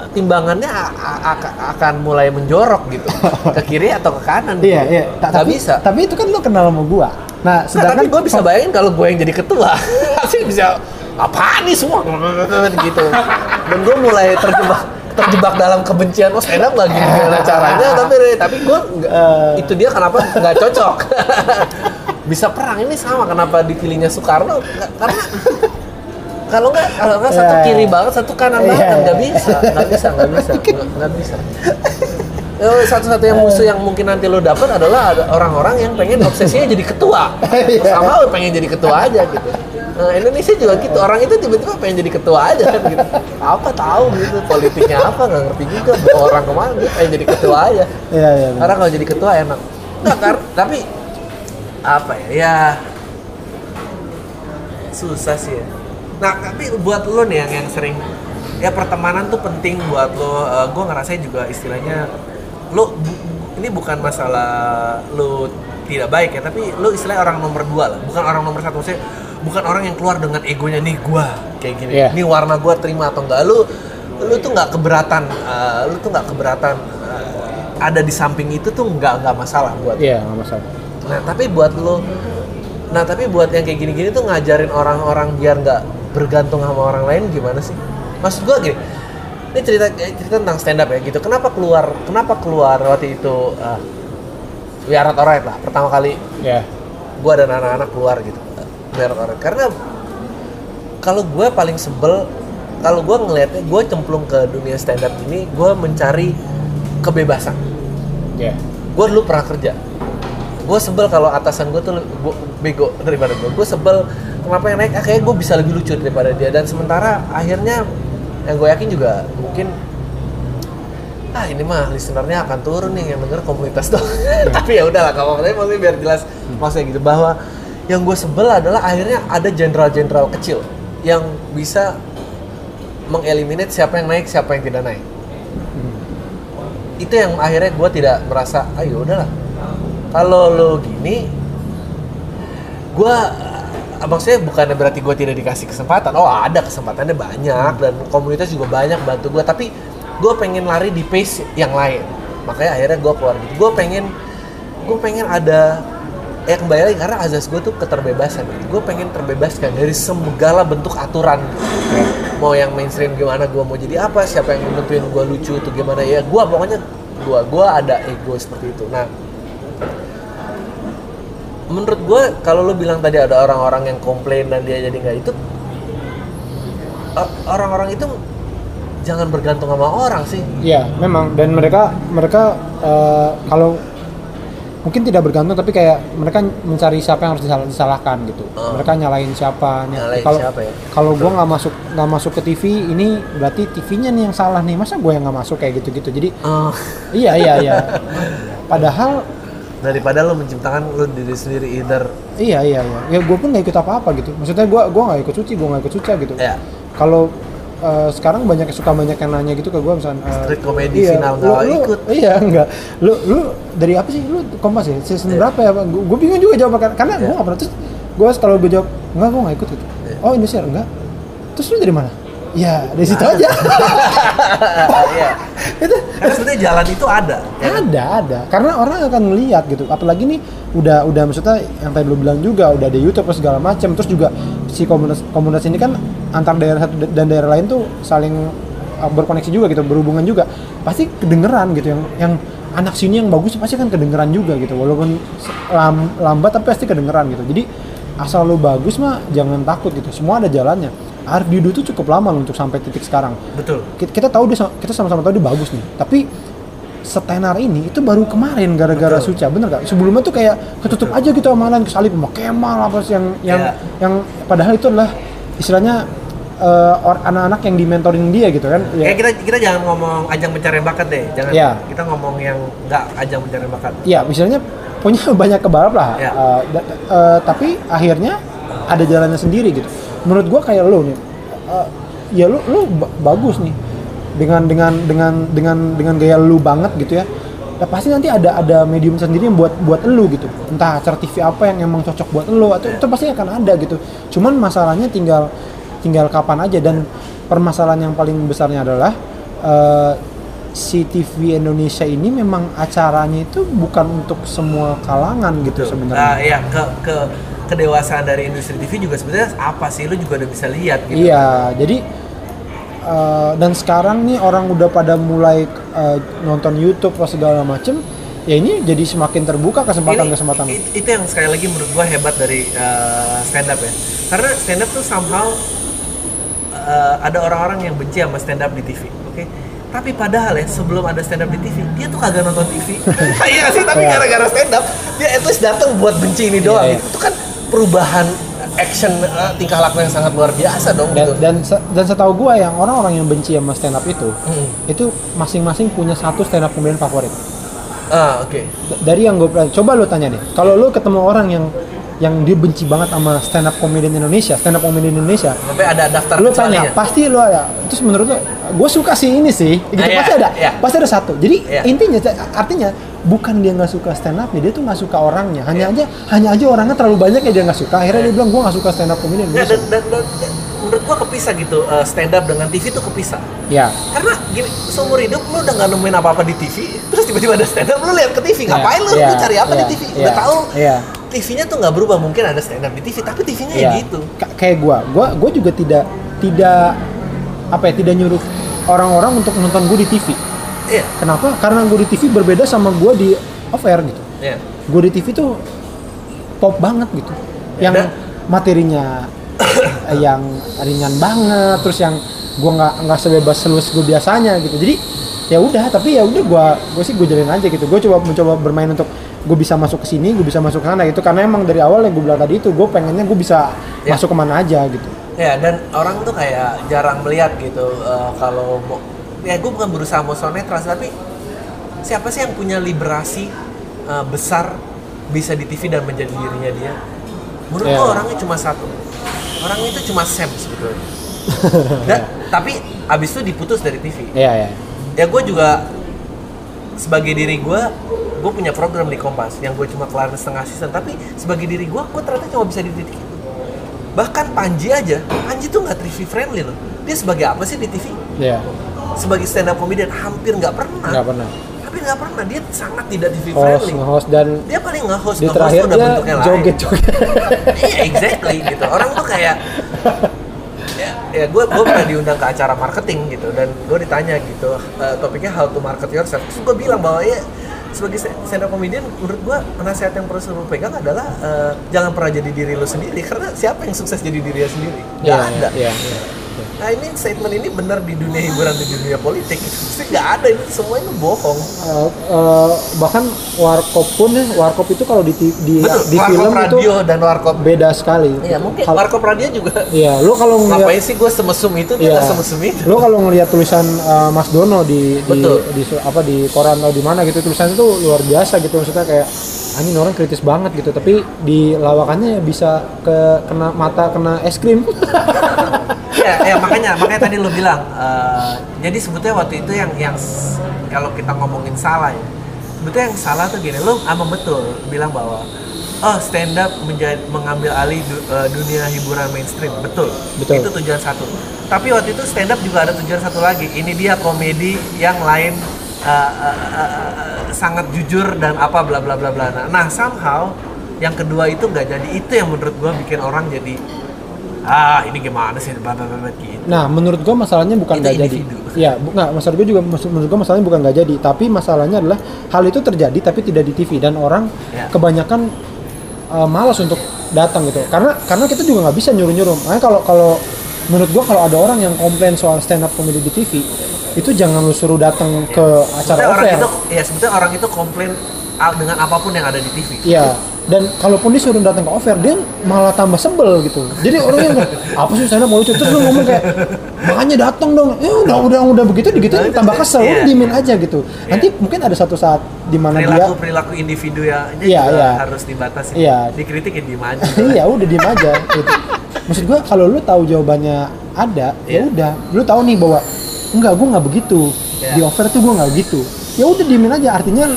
[SPEAKER 1] timbangannya akan- mulai menjorok gitu *laughs* ke kiri atau ke kanan gitu.
[SPEAKER 2] Iya, iya. Ta- tapi,
[SPEAKER 1] bisa
[SPEAKER 2] Tapi itu kan lo kenal sama gua. Nah,
[SPEAKER 1] Nah,
[SPEAKER 2] sedangkan
[SPEAKER 1] tapi gue bisa bayangin kalau gue yang jadi ketua *laughs* pasti bisa apa nih semua? Gitu. Dan gue mulai terjebak terjebak dalam kebencian oh stand up nggak gini gimana caranya? Tapi tapi gue
[SPEAKER 2] Eh.
[SPEAKER 1] itu dia kenapa nggak cocok. Bisa perang ini sama kenapa dipilihnya Soekarno? Nggak- karena kalau nggak kalau nggak satu
[SPEAKER 2] Iya.
[SPEAKER 1] kiri banget satu kanan
[SPEAKER 2] Iya,
[SPEAKER 1] banget nggak
[SPEAKER 2] iya.
[SPEAKER 1] bisa nggak bisa nggak bisa nggak nggak bisa. Satu-satunya musuh yang mungkin nanti lo dapat adalah ada orang-orang yang pengen obsesinya jadi ketua.
[SPEAKER 2] Iya.
[SPEAKER 1] sama lo pengen jadi ketua aja gitu nah, Indonesia juga gitu. Orang itu tiba-tiba pengen jadi ketua aja kan gitu. Apa tahu gitu. Politiknya apa nggak ngerti juga. Bawa orang ke mana dia pengen jadi ketua aja.
[SPEAKER 2] Iya, iya.
[SPEAKER 1] kalau jadi ketua enak. Nggak tapi apa ya ya susah sih ya. Nah tapi buat lo nih yang yang sering ya pertemanan tuh penting buat lo. Gue ngerasain juga istilahnya lo bu- ini bukan masalah lo tidak baik ya tapi lo istilahnya orang nomor dua lah. Bukan orang nomor satu maksudnya bukan orang yang keluar dengan egonya nih gua kayak gini
[SPEAKER 2] Iya.
[SPEAKER 1] ini warna gua terima atau enggak lu lu tuh nggak keberatan eh, lu tuh nggak keberatan eh, ada di samping itu tuh nggak nggak masalah buat
[SPEAKER 2] Iya, nggak masalah.
[SPEAKER 1] Nah, tapi buat lo Nah, tapi buat yang kayak gini-gini tuh ngajarin orang-orang biar nggak bergantung sama orang lain gimana sih? Maksud gua gini, ini cerita eh, cerita tentang stand up ya gitu. Kenapa keluar kenapa keluar waktu itu uh, We Are Not Alright lah pertama kali
[SPEAKER 2] Iya.
[SPEAKER 1] gua dan anak-anak keluar gitu. Alright. Karena kalau gue paling sebel kalau gue ngelihatnya gue cemplung ke dunia stand up ini gue mencari kebebasan.
[SPEAKER 2] Iya.
[SPEAKER 1] gue dulu pernah kerja. Gue sebel kalau atasan gue tuh bo- bego daripada gue gue sebel kenapa yang naik ah, kayaknya gue bisa lebih lucu daripada dia. Dan sementara akhirnya yang gue yakin juga mungkin ah ini mah listenernya akan turun nih yang denger komunitas dong *laughs* tapi ya udahlah kalau maksudnya biar jelas maksudnya gitu bahwa yang gue sebel adalah akhirnya ada jenderal-jenderal kecil yang bisa mengeliminate siapa yang naik siapa yang tidak naik. Itu yang akhirnya gue tidak merasa ayo udahlah. Kalau lo gini gue maksudnya bukannya berarti gue tidak dikasih kesempatan. Oh ada kesempatannya banyak dan komunitas juga banyak bantu gue tapi gue pengen lari di pace yang lain. Makanya akhirnya gue keluar gitu. Gue pengen gue pengen ada ya kembali lagi karena azas gue tuh keterbebasan. Gue pengen terbebaskan dari segala bentuk aturan. Mau yang mainstream gimana gue mau jadi apa siapa yang nentuin gue lucu itu gimana ya gue pokoknya gue gue ada ego seperti itu. Nah menurut gue kalau lo bilang tadi ada orang-orang yang komplain dan dia jadi nggak itu orang-orang itu jangan bergantung sama orang sih.
[SPEAKER 2] Iya, memang. Dan mereka mereka eh, kalau mungkin tidak bergantung tapi kayak mereka mencari siapa yang harus disalah- disalahkan gitu.
[SPEAKER 1] Oh.
[SPEAKER 2] Mereka nyalain siapa.
[SPEAKER 1] Nyalain
[SPEAKER 2] kalau
[SPEAKER 1] siapa ya?
[SPEAKER 2] kalau gue nggak masuk nggak masuk ke TV ini berarti TV-nya nih yang salah nih. Masa gue yang nggak masuk kayak gitu-gitu. Jadi
[SPEAKER 1] Oh,
[SPEAKER 2] iya iya iya. *laughs* Padahal
[SPEAKER 1] daripada lo menciptakan lo diri sendiri either
[SPEAKER 2] iya iya iya. Ya gue pun nggak ikut apa-apa gitu. Maksudnya gue gua nggak ikut suci, gue nggak ikut suca gitu.
[SPEAKER 1] ya
[SPEAKER 2] Kalau eh, sekarang banyak suka banyak yang nanya gitu ke gue misalnya eh,
[SPEAKER 1] Street comedy
[SPEAKER 2] lu-
[SPEAKER 1] nggak ikut.
[SPEAKER 2] iya enggak lu lu dari apa sih? Lu kompas ya? Season
[SPEAKER 1] Iya.
[SPEAKER 2] berapa ya gue bingung juga jawab karena karena gue
[SPEAKER 1] Iya.
[SPEAKER 2] nggak pernah. Terus gue kalau gue jawab enggak gue nggak ikut gitu.
[SPEAKER 1] Iya.
[SPEAKER 2] oh Indonesia enggak terus lu dari mana ya dari situ
[SPEAKER 1] Nah.
[SPEAKER 2] aja. *laughs*
[SPEAKER 1] Iya. *laughs*
[SPEAKER 2] itu.
[SPEAKER 1] Karena sebenarnya jalan itu ada ya kan?
[SPEAKER 2] ada ada. Karena orang akan melihat gitu. Apalagi nih udah udah maksudnya yang tadi lu bilang juga udah ada YouTube segala macam terus juga si komunitas komunitas ini kan antar daerah satu dan daerah lain tuh saling uh, berkoneksi juga gitu berhubungan juga. Pasti kedengeran gitu. Yang yang anak sini yang bagus pasti kan kedengeran juga gitu. Walaupun lam- lambat tapi pasti kedengeran gitu. Jadi asal lu bagus mah jangan takut gitu. Semua ada jalannya Arif Didu tuh cukup lama loh untuk sampai titik sekarang
[SPEAKER 1] Betul.
[SPEAKER 2] kita, kita tahu dia kita sama-sama tahu dia bagus nih tapi setenar ini itu baru kemarin gara-gara
[SPEAKER 1] Betul.
[SPEAKER 2] Suca bener gak sebelumnya tuh kayak ketutup aja gitu amalan kesalip sama Kemal apa sih yang yang
[SPEAKER 1] Iya.
[SPEAKER 2] yang padahal itu adalah istilahnya or- anak-anak yang dimentorin dia gitu kan
[SPEAKER 1] Kayak kita kita jangan ngomong ajang pencarian bakat deh, jangan.
[SPEAKER 2] Iya.
[SPEAKER 1] Kita ngomong yang nggak ajang pencarian bakat.
[SPEAKER 2] ya misalnya punya *laughs* banyak kebalap lah
[SPEAKER 1] Iya.
[SPEAKER 2] eh, da- eh, tapi akhirnya ada jalannya sendiri gitu menurut gua kayak lo nih eh, ya lu lu ba- bagus nih. Dengan dengan dengan dengan dengan gaya lu banget gitu ya ya pasti nanti ada ada medium sendiri yang buat buat lu gitu. Entah acara TV apa yang emang cocok buat lu atau itu pasti akan ada gitu. Cuman masalahnya tinggal tinggal kapan aja. Dan permasalahan yang paling besarnya adalah eh, si TV Indonesia ini memang acaranya itu bukan untuk semua kalangan gitu
[SPEAKER 1] Nah,
[SPEAKER 2] sebenarnya.
[SPEAKER 1] Ya ke ke kedewasaan dari industri TV juga sebenarnya apa sih lu juga udah bisa lihat gitu.
[SPEAKER 2] Iya, jadi eh, dan sekarang nih orang udah pada mulai eh, nonton YouTube atau segala macem, ya ini jadi semakin terbuka kesempatan-kesempatan.
[SPEAKER 1] It- itu yang sekali lagi menurut gua hebat dari stand up ya. Karena stand up tuh somehow uh, ada orang-orang yang benci sama stand up di TV, oke? Tapi padahal ya sebelum ada stand up di TV, dia tuh kagak nonton TV. *laughs* Iya sih, tapi
[SPEAKER 2] Iya.
[SPEAKER 1] gara-gara stand up dia at least datang buat benci ini doang.
[SPEAKER 2] Iya, iya.
[SPEAKER 1] Itu kan perubahan action uh, tingkah laku yang sangat luar biasa dong
[SPEAKER 2] Dan
[SPEAKER 1] gitu.
[SPEAKER 2] dan dan setahu gua yang orang-orang yang benci sama stand up itu,
[SPEAKER 1] Hmm.
[SPEAKER 2] itu masing-masing punya satu stand up comedian favorit.
[SPEAKER 1] Ah, oke.
[SPEAKER 2] D- Dari yang gue coba lu tanya deh, kalau lu ketemu orang yang yang dia benci banget sama stand up comedian Indonesia, stand up comedian Indonesia,
[SPEAKER 1] Sampai ada daftar
[SPEAKER 2] lu tanya
[SPEAKER 1] kecualinya.
[SPEAKER 2] pasti lu ada. Terus menurut lu gue suka sih ini sih. Gitu
[SPEAKER 1] Ah, iya,
[SPEAKER 2] pasti ada.
[SPEAKER 1] iya.
[SPEAKER 2] pasti ada satu. Jadi
[SPEAKER 1] Iya.
[SPEAKER 2] intinya artinya bukan dia nggak suka stand up dia tuh nggak suka orangnya. Hanya aja hanya aja orangnya terlalu banyak ya dia nggak suka. Akhirnya dia bilang gue nggak suka stand up comedian
[SPEAKER 1] Ya,
[SPEAKER 2] Gua
[SPEAKER 1] dan, dan, dan, dan menurut gua kepisah gitu uh, stand up dengan TV tuh kepisah.
[SPEAKER 2] ya
[SPEAKER 1] Karena gini, seumur hidup lu udah nggak nemuin apa-apa di TV, terus tiba-tiba ada stand up, lu lihat ke TV, ngapain lu?
[SPEAKER 2] Iya,
[SPEAKER 1] Lu cari apa
[SPEAKER 2] iya,
[SPEAKER 1] di TV?
[SPEAKER 2] iya,
[SPEAKER 1] Udah tahu.
[SPEAKER 2] Iya.
[SPEAKER 1] TV-nya tuh nggak berubah, mungkin ada stand up di TV, tapi TV-nya ya
[SPEAKER 2] ya
[SPEAKER 1] gitu.
[SPEAKER 2] Ka- kayak gue gue gue juga tidak tidak apa ya tidak nyuruh orang-orang untuk nonton gue di TV
[SPEAKER 1] Iya,
[SPEAKER 2] kenapa? Karena gue di TV berbeda sama gue di off air gitu.
[SPEAKER 1] Iya.
[SPEAKER 2] gue di TV tuh pop banget gitu.
[SPEAKER 1] Ya,
[SPEAKER 2] yang materinya *coughs* yang ringan banget terus yang gue nggak nggak sebebas selus gue biasanya gitu. Jadi ya udah tapi ya udah gue gue sih gue jalin aja gitu gue coba mencoba bermain untuk gue bisa masuk ke sini gue bisa masuk ke sana gitu karena emang dari awal yang gue bilang tadi itu gue pengennya gue bisa
[SPEAKER 1] Ya.
[SPEAKER 2] masuk ke mana aja gitu
[SPEAKER 1] Ya, dan orang tuh kayak jarang melihat gitu uh, kalau ya gue bukan berusaha mau so netral sih, tapi siapa sih yang punya liberasi uh, besar bisa di TV dan menjadi dirinya dia? Menurut
[SPEAKER 2] Ya.
[SPEAKER 1] gue orangnya cuma satu. Orang itu cuma Sam sebetulnya. *laughs* Dan, tapi abis itu diputus dari TV.
[SPEAKER 2] iya ya
[SPEAKER 1] Ya gue juga sebagai diri gue, gue punya program di Kompas yang gue cuma kelar setengah season. Tapi sebagai diri gue, gue ternyata cuma bisa di titik itu. Bahkan Panji aja, Panji tuh nggak TV friendly loh. Dia sebagai apa sih di TV?
[SPEAKER 2] iya
[SPEAKER 1] Sebagai stand up comedian hampir nggak pernah.
[SPEAKER 2] nggak pernah
[SPEAKER 1] Hampir nggak pernah. Dia sangat tidak TV
[SPEAKER 2] host
[SPEAKER 1] friendly.
[SPEAKER 2] nge-host dan
[SPEAKER 1] Dia paling nge-host,
[SPEAKER 2] di
[SPEAKER 1] nge-host
[SPEAKER 2] terakhir
[SPEAKER 1] udah
[SPEAKER 2] dia
[SPEAKER 1] bentuknya lain.
[SPEAKER 2] joget joget
[SPEAKER 1] Iya exactly gitu. Orang tuh kayak *laughs* ya, gue gue pernah diundang ke acara marketing gitu dan gue ditanya gitu eh, topiknya how to market yourself. Terus gue bilang bahwa ya sebagai stand up comedian menurut gue nasihat yang perlu lu pegang adalah eh, jangan pernah jadi diri lu sendiri karena siapa yang sukses jadi dirinya sendiri? Gak
[SPEAKER 2] Iya,
[SPEAKER 1] ada.
[SPEAKER 2] iya, iya.
[SPEAKER 1] Nah ini statement ini benar di dunia hiburan di dunia politik. Pasti nggak ada ini semua itu bohong.
[SPEAKER 2] Eh, eh, bahkan warkop pun ya, warkop itu kalau di di,
[SPEAKER 1] Betul.
[SPEAKER 2] di film itu
[SPEAKER 1] radio dan warkop.
[SPEAKER 2] beda sekali.
[SPEAKER 1] Iya mungkin
[SPEAKER 2] Kalau-
[SPEAKER 1] warkop radio juga.
[SPEAKER 2] Iya, lu kalau
[SPEAKER 1] Ngapain
[SPEAKER 2] ngeliat
[SPEAKER 1] sih gue semesum itu
[SPEAKER 2] Iya.
[SPEAKER 1] semesum itu.
[SPEAKER 2] lu kalau ngelihat tulisan eh, Mas Dono di di,
[SPEAKER 1] Betul.
[SPEAKER 2] di su- apa di koran atau di mana gitu tulisannya tuh luar biasa gitu maksudnya kayak anjing orang kritis banget gitu tapi di lawakannya ya bisa ke kena mata kena es krim. *laughs*
[SPEAKER 1] ya, ya makanya makanya tadi lo bilang eh, jadi sebetulnya waktu itu yang yang kalau kita ngomongin salah ya sebetulnya yang salah tuh gini lo ama betul bilang bahwa oh stand up menjadi mengambil alih du- eh, dunia hiburan mainstream betul.
[SPEAKER 2] Betul.
[SPEAKER 1] itu tujuan satu. Tapi waktu itu stand up juga ada tujuan satu lagi ini dia komedi yang lain eh, eh, eh, eh, sangat jujur dan apa bla bla bla bla. Nah, nah somehow yang kedua itu nggak jadi. Itu yang menurut gua bikin orang jadi ah ini gimana sih babat-babat gitu
[SPEAKER 2] Nah, menurut gua masalahnya bukan nggak jadi. Iya, bu, nggak. Maksud gua juga, menurut gua masalahnya bukan nggak jadi, tapi masalahnya adalah hal itu terjadi tapi tidak di TV dan orang
[SPEAKER 1] Ya.
[SPEAKER 2] kebanyakan uh, malas untuk datang gitu. Karena karena kita juga nggak bisa nyuruh-nyuruh. Makanya kalau kalau menurut gua kalau ada orang yang komplain soal stand up comedy di TV, itu jangan lu suruh datang ke acara
[SPEAKER 1] Sebetulnya orang itu ya sebetulnya orang itu komplain ah, dengan apa pun yang ada di TV
[SPEAKER 2] Iya. Dan kalaupun disuruh datang ke offer, dia malah tambah sebel gitu. Jadi orang yang apa sih sana mau lucu terus lu ngomong kayak makanya datang dong. Ya udah udah udah begitu begitu
[SPEAKER 1] Nah,
[SPEAKER 2] tambah kesel. Lu
[SPEAKER 1] iya.
[SPEAKER 2] diemin aja gitu. Nanti mungkin ada satu saat di mana dia
[SPEAKER 1] perilaku perilaku individu ya juga
[SPEAKER 2] iya.
[SPEAKER 1] harus dibatasi
[SPEAKER 2] Iya.
[SPEAKER 1] dikritik ya diem aja *laughs*
[SPEAKER 2] iya udah diem aja gitu. Maksud gua kalau lu tahu jawabannya ada, ya
[SPEAKER 1] Iya.
[SPEAKER 2] udah. Lu tahu nih bahwa enggak gua nggak begitu.
[SPEAKER 1] Iya.
[SPEAKER 2] Di offer tuh gua nggak gitu. Ya udah diemin aja artinya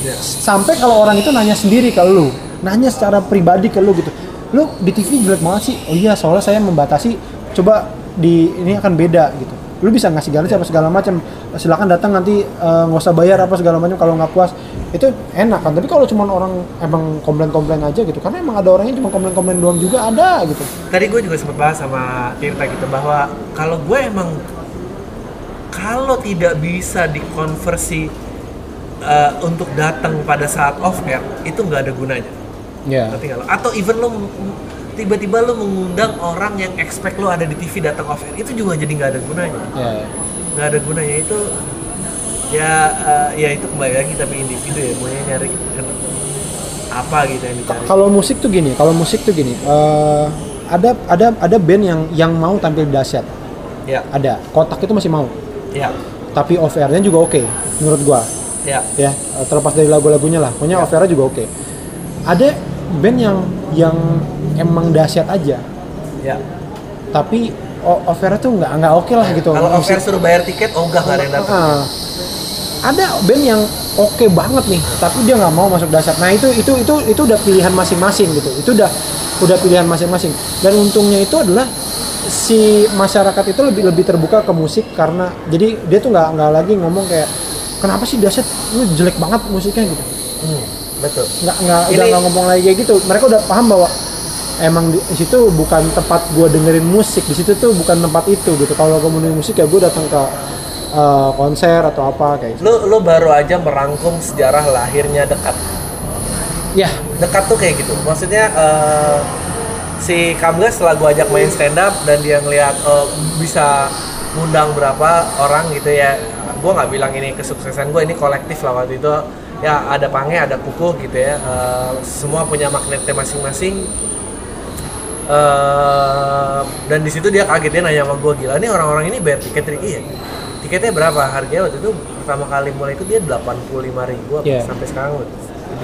[SPEAKER 1] Iya.
[SPEAKER 2] sampai kalau orang itu nanya sendiri ke lu nanya secara pribadi ke lu gitu. Lu di TV jelek banget sih. Oh iya soalnya saya membatasi coba di ini akan beda gitu. Lu bisa ngasih garansi apa segala macam. Silakan datang nanti eh, nggak usah bayar apa segala macam kalau nggak puas. Itu enak kan. Tapi kalau cuma orang emang komplain-komplain aja gitu. Karena emang ada orangnya cuma komplain-komplain doang juga ada gitu.
[SPEAKER 1] Tadi gue juga sempat bahas sama Tirta gitu bahwa kalau gue emang kalau tidak bisa dikonversi eh, untuk datang pada saat off air itu nggak ada gunanya
[SPEAKER 2] ya.
[SPEAKER 1] Ngerti nggak lo? atau even lo tiba-tiba lo mengundang orang yang expect lo ada di TV datang off air. Itu juga jadi nggak ada gunanya.
[SPEAKER 2] Ya.
[SPEAKER 1] Nggak ada gunanya. Itu ya eh, ya itu kembali lagi tapi individu ya. Maunya nyari apa gitu yang dicari.
[SPEAKER 2] Kalau musik tuh gini kalau musik tuh gini eh, ada ada ada band yang yang mau tampil dahsyat.
[SPEAKER 1] Ya.
[SPEAKER 2] Ada. Kotak itu masih mau.
[SPEAKER 1] Ya.
[SPEAKER 2] Tapi off airnya juga oke menurut gua.
[SPEAKER 1] Ya.
[SPEAKER 2] Ya eh, terlepas dari lagu-lagunya lah. Pokoknya off airnya juga oke. Ada band yang yang emang dahsyat aja.
[SPEAKER 1] Ya.
[SPEAKER 2] Tapi o- off airnya tuh nggak nggak oke lah gitu.
[SPEAKER 1] Kalau off air
[SPEAKER 2] Musik-
[SPEAKER 1] suruh bayar tiket oh enggak nggak ada yang datang.
[SPEAKER 2] Ada band yang oke banget nih tapi dia nggak mau masuk dahsyat. Nah itu itu itu itu udah pilihan masing-masing gitu. Itu udah udah pilihan masing-masing. Dan untungnya itu adalah si masyarakat itu lebih lebih terbuka ke musik karena jadi dia tuh nggak nggak lagi ngomong kayak kenapa sih dahsyat? Lu jelek banget musiknya gitu.
[SPEAKER 1] Hmm, betul.
[SPEAKER 2] Nggak nggak
[SPEAKER 1] Ini-
[SPEAKER 2] udah nggak ngomong lagi kayak gitu. Mereka udah paham bahwa emang di di situ bukan tempat gua dengerin musik. Di situ tuh bukan tempat itu gitu. Kalau gua mau dengerin musik ya gua datang ke uh, konser atau apa kayak gitu.
[SPEAKER 1] Lu lu baru aja merangkum sejarah lahirnya dekat.
[SPEAKER 2] Ya
[SPEAKER 1] dekat tuh kayak gitu. Maksudnya eh, si Kamga setelah gue ajak main stand up dan dia ngelihat eh, bisa ngundang berapa orang gitu ya gue nggak bilang ini kesuksesan gue ini kolektif lah waktu itu ya ada pange ada kukuh gitu ya. Eh, semua punya magnetnya masing-masing. Eh, dan di situ dia kaget dia nanya sama gue gila ini orang-orang ini bayar tiket Ricky ya? Tiketnya berapa? Harganya waktu itu pertama kali mulai itu dia 85 ribu apa
[SPEAKER 2] Iya.
[SPEAKER 1] sampai sekarang udah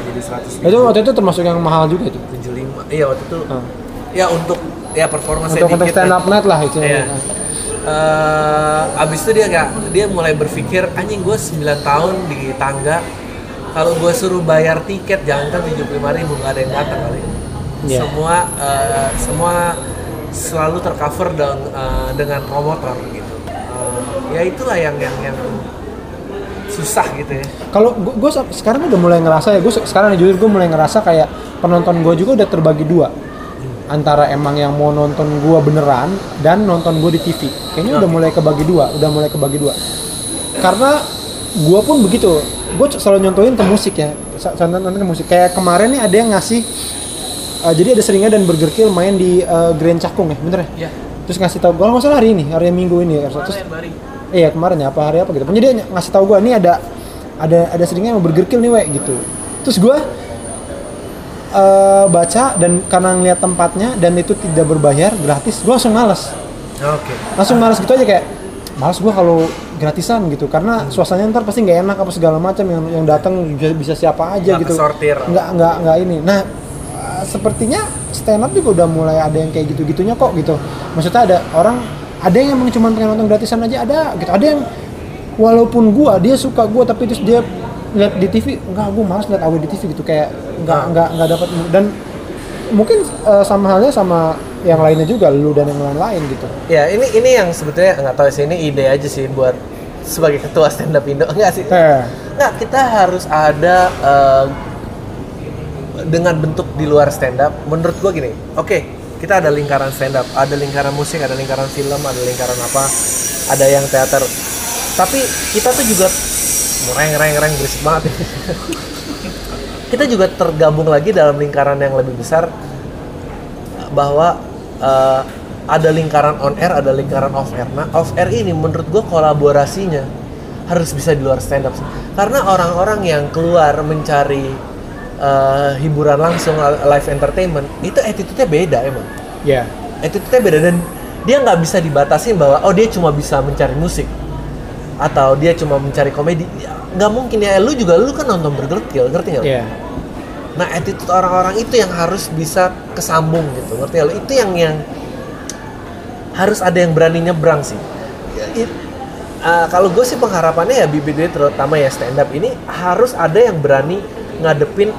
[SPEAKER 1] jadi 100
[SPEAKER 2] itu waktu itu termasuk yang mahal juga itu?
[SPEAKER 1] 75 iya waktu itu
[SPEAKER 2] Hmm.
[SPEAKER 1] ya untuk ya performance
[SPEAKER 2] untuk untuk stand up night lah itu
[SPEAKER 1] Iya. Eh, abis itu dia gak dia mulai berpikir anjing gue 9 tahun di tangga kalau gue suruh bayar tiket jangankan 75 ribu nggak ada yang datang kali.
[SPEAKER 2] Iya.
[SPEAKER 1] semua eh, semua selalu tercover dong eh, dengan promotor gitu. Eh, ya itulah yang yang yang susah gitu ya.
[SPEAKER 2] Kalau gue sekarang udah mulai ngerasa ya gue sekarang jujur gue mulai ngerasa kayak penonton gue juga udah terbagi dua. Antara emang yang mau nonton gue beneran dan nonton gue di TV kayaknya udah mulai kebagi dua udah mulai kebagi dua. Karena gue pun begitu gue selalu nyontohin ke musik ya. Sa- contoh nonton ke musik. Kayak kemarin nih ada yang ngasih uh, jadi ada seringnya dan Burger Kill main di uh, Grand Cakung ya bener ya?
[SPEAKER 1] Ya
[SPEAKER 2] terus ngasih tahu gue nggak salah hari ini hari Minggu ini terus Iya kemarin ya apa hari apa gitu. Pokoknya dia ngasih tahu gue nih ada ada ada seringnya mau burger kill nih we gitu. Terus gue eh baca dan karena ngeliat tempatnya dan itu tidak berbayar gratis, gue langsung males.
[SPEAKER 1] oke.
[SPEAKER 2] Langsung males gitu aja kayak males gue kalau gratisan gitu karena suasananya ntar pasti nggak enak apa segala macam yang yang datang bisa, bisa siapa aja
[SPEAKER 1] Nggak
[SPEAKER 2] gitu.
[SPEAKER 1] kesortir.
[SPEAKER 2] Nggak nggak nggak ini. Nah eh, sepertinya stand up juga udah mulai ada yang kayak gitu-gitunya kok gitu. Maksudnya ada orang ada yang emang cuma pengen nonton gratisan aja ada gitu. Ada yang walaupun gua dia suka gua tapi terus dia lihat di TV enggak gua malas lihat awe di TV gitu kayak enggak enggak enggak dapat dan mungkin eh, sama halnya sama yang lainnya juga lu dan yang lain-lain gitu.
[SPEAKER 1] ya ini ini yang sebetulnya nggak tahu sih ini ide aja sih buat sebagai ketua stand up Indo *laughs* enggak sih
[SPEAKER 2] Eh,
[SPEAKER 1] Nggak, kita harus ada eh, dengan bentuk di luar stand up. Menurut gua gini, oke, kita ada lingkaran stand up ada lingkaran musik ada lingkaran film ada lingkaran apa ada yang teater tapi kita tuh juga reng reng reng berisik banget *laughs* kita juga tergabung lagi dalam lingkaran yang lebih besar bahwa eh, ada lingkaran on air, ada lingkaran off air. Nah, off air ini menurut gue kolaborasinya harus bisa di luar stand up. Karena orang-orang yang keluar mencari eh, hiburan langsung, live entertainment, itu attitude-nya beda emang.
[SPEAKER 2] Ya.
[SPEAKER 1] Attitude-nya beda dan dia nggak bisa dibatasin bahwa oh dia cuma bisa mencari musik atau dia cuma mencari komedi. Ya, Nggak mungkin ya. Lu juga lu kan nonton bergertil, ngerti nggak?
[SPEAKER 2] Ya.
[SPEAKER 1] Nah, attitude orang-orang itu yang harus bisa kesambung gitu. Ngerti lu? Itu yang yang harus ada yang berani nyebrang sih. Ya, it- uh, kalau gue sih pengharapannya ya BBD terutama ya stand up ini harus ada yang berani ngadepin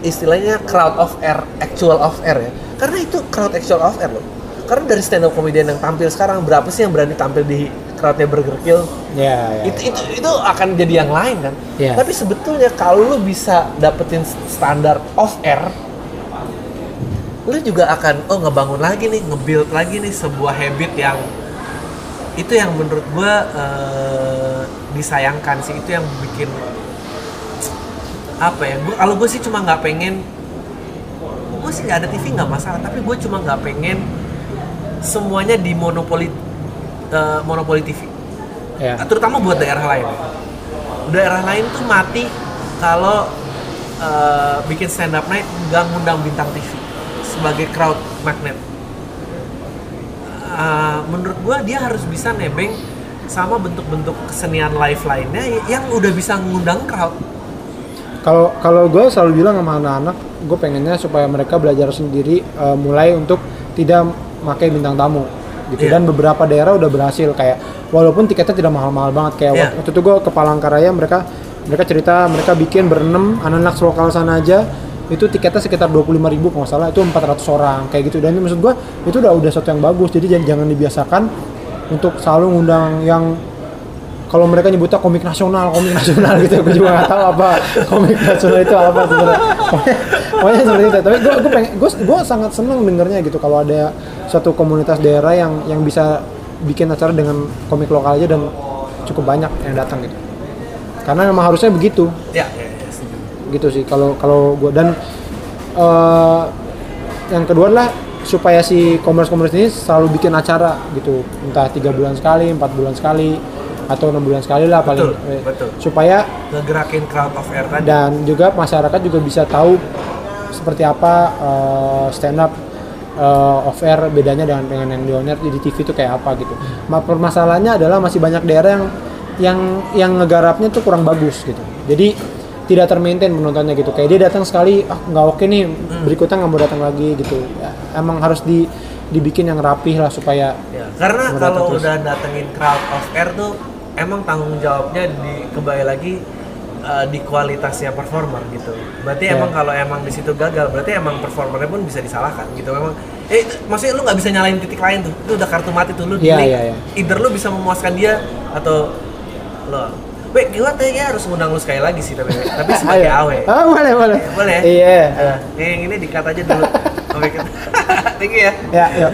[SPEAKER 1] istilahnya crowd of air, actual of air ya. Karena itu crowd actual of air loh. Karena dari stand up comedian yang tampil sekarang berapa sih yang berani tampil di crowdnya Burger Kill?
[SPEAKER 2] Ya, ya.
[SPEAKER 1] itu itu itu akan jadi yang lain kan
[SPEAKER 2] Iya.
[SPEAKER 1] tapi sebetulnya kalau lu bisa dapetin standar off air lu juga akan oh ngebangun lagi nih nge-build lagi nih sebuah habit yang itu yang menurut gua eh, disayangkan sih itu yang bikin apa ya gua kalau gue sih cuma nggak pengen gue sih nggak ada TV nggak masalah tapi gue cuma nggak pengen semuanya di monopoli eh, monopoli TV
[SPEAKER 2] ya.
[SPEAKER 1] terutama buat daerah lain. Daerah lain tuh mati kalau eh, bikin stand up night nggak ngundang bintang TV sebagai crowd magnet. Eh, menurut gua dia harus bisa nebeng sama bentuk-bentuk kesenian live lainnya yang udah bisa ngundang crowd.
[SPEAKER 2] Kalau kalau gue selalu bilang sama anak-anak, gue pengennya supaya mereka belajar sendiri eh, mulai untuk tidak pakai bintang tamu gitu.
[SPEAKER 1] Iya.
[SPEAKER 2] Dan beberapa daerah udah berhasil kayak walaupun tiketnya tidak mahal-mahal banget kayak
[SPEAKER 1] Iya.
[SPEAKER 2] waktu itu gue ke Palangkaraya mereka mereka cerita mereka bikin berenam anak-anak lokal sana aja itu tiketnya sekitar 25.000 ribu kalau nggak salah itu 400 orang kayak gitu dan itu maksud gue itu udah udah sesuatu yang bagus jadi jangan, jangan dibiasakan untuk selalu ngundang yang kalau mereka nyebutnya komik nasional, komik nasional gitu, gue juga nggak tahu apa komik nasional itu apa sebenarnya. Pokoknya, seperti itu. Tapi gue gue pengen, gue gue sangat senang dengernya gitu kalau ada suatu komunitas daerah yang yang bisa bikin acara dengan komik lokal aja dan cukup banyak yang datang gitu. Karena memang harusnya begitu,
[SPEAKER 1] Ya, ya, ya,
[SPEAKER 2] gitu sih. Kalau kalau gue dan eh, yang kedua adalah supaya si commerce-commerce ini selalu bikin acara gitu, entah tiga bulan sekali, empat bulan sekali, atau enam bulan sekali lah paling
[SPEAKER 1] Betul,
[SPEAKER 2] Eh,
[SPEAKER 1] betul.
[SPEAKER 2] supaya
[SPEAKER 1] Ngegerakin crowd of air tadi.
[SPEAKER 2] dan juga masyarakat juga bisa tahu seperti apa eh, stand up eh, off air bedanya dengan dengan yang di on air di TV itu kayak apa gitu. Ma- Permasalahannya adalah masih banyak daerah yang yang yang ngegarapnya tuh kurang bagus gitu. Jadi tidak termaintain penontonnya gitu. Kayak dia datang sekali, ah nggak oke nih, berikutnya nggak mau datang lagi gitu. Ya, emang harus di dibikin yang rapih lah supaya
[SPEAKER 1] Ya, karena kalau terus. udah datengin crowd of air tuh emang tanggung jawabnya di kembali lagi uh, di kualitasnya performer gitu. Berarti
[SPEAKER 2] Ya.
[SPEAKER 1] emang kalau emang di situ gagal, berarti emang performernya pun bisa disalahkan gitu. Memang eh maksudnya lu nggak bisa nyalain titik lain tuh. Itu udah kartu mati tuh lu
[SPEAKER 2] Iya,
[SPEAKER 1] delete.
[SPEAKER 2] iya, iya.
[SPEAKER 1] Either lu bisa memuaskan dia atau lo Weh, gue kayaknya harus ngundang lu sekali lagi sih tapi tapi *laughs* sebagai awe.
[SPEAKER 2] Ah, boleh, boleh.
[SPEAKER 1] Ya, boleh ya?
[SPEAKER 2] Iya.
[SPEAKER 1] Nah, yang ini dikat aja dulu. *laughs* Oke, *laughs* Thank you ya.
[SPEAKER 2] Ya, yuk.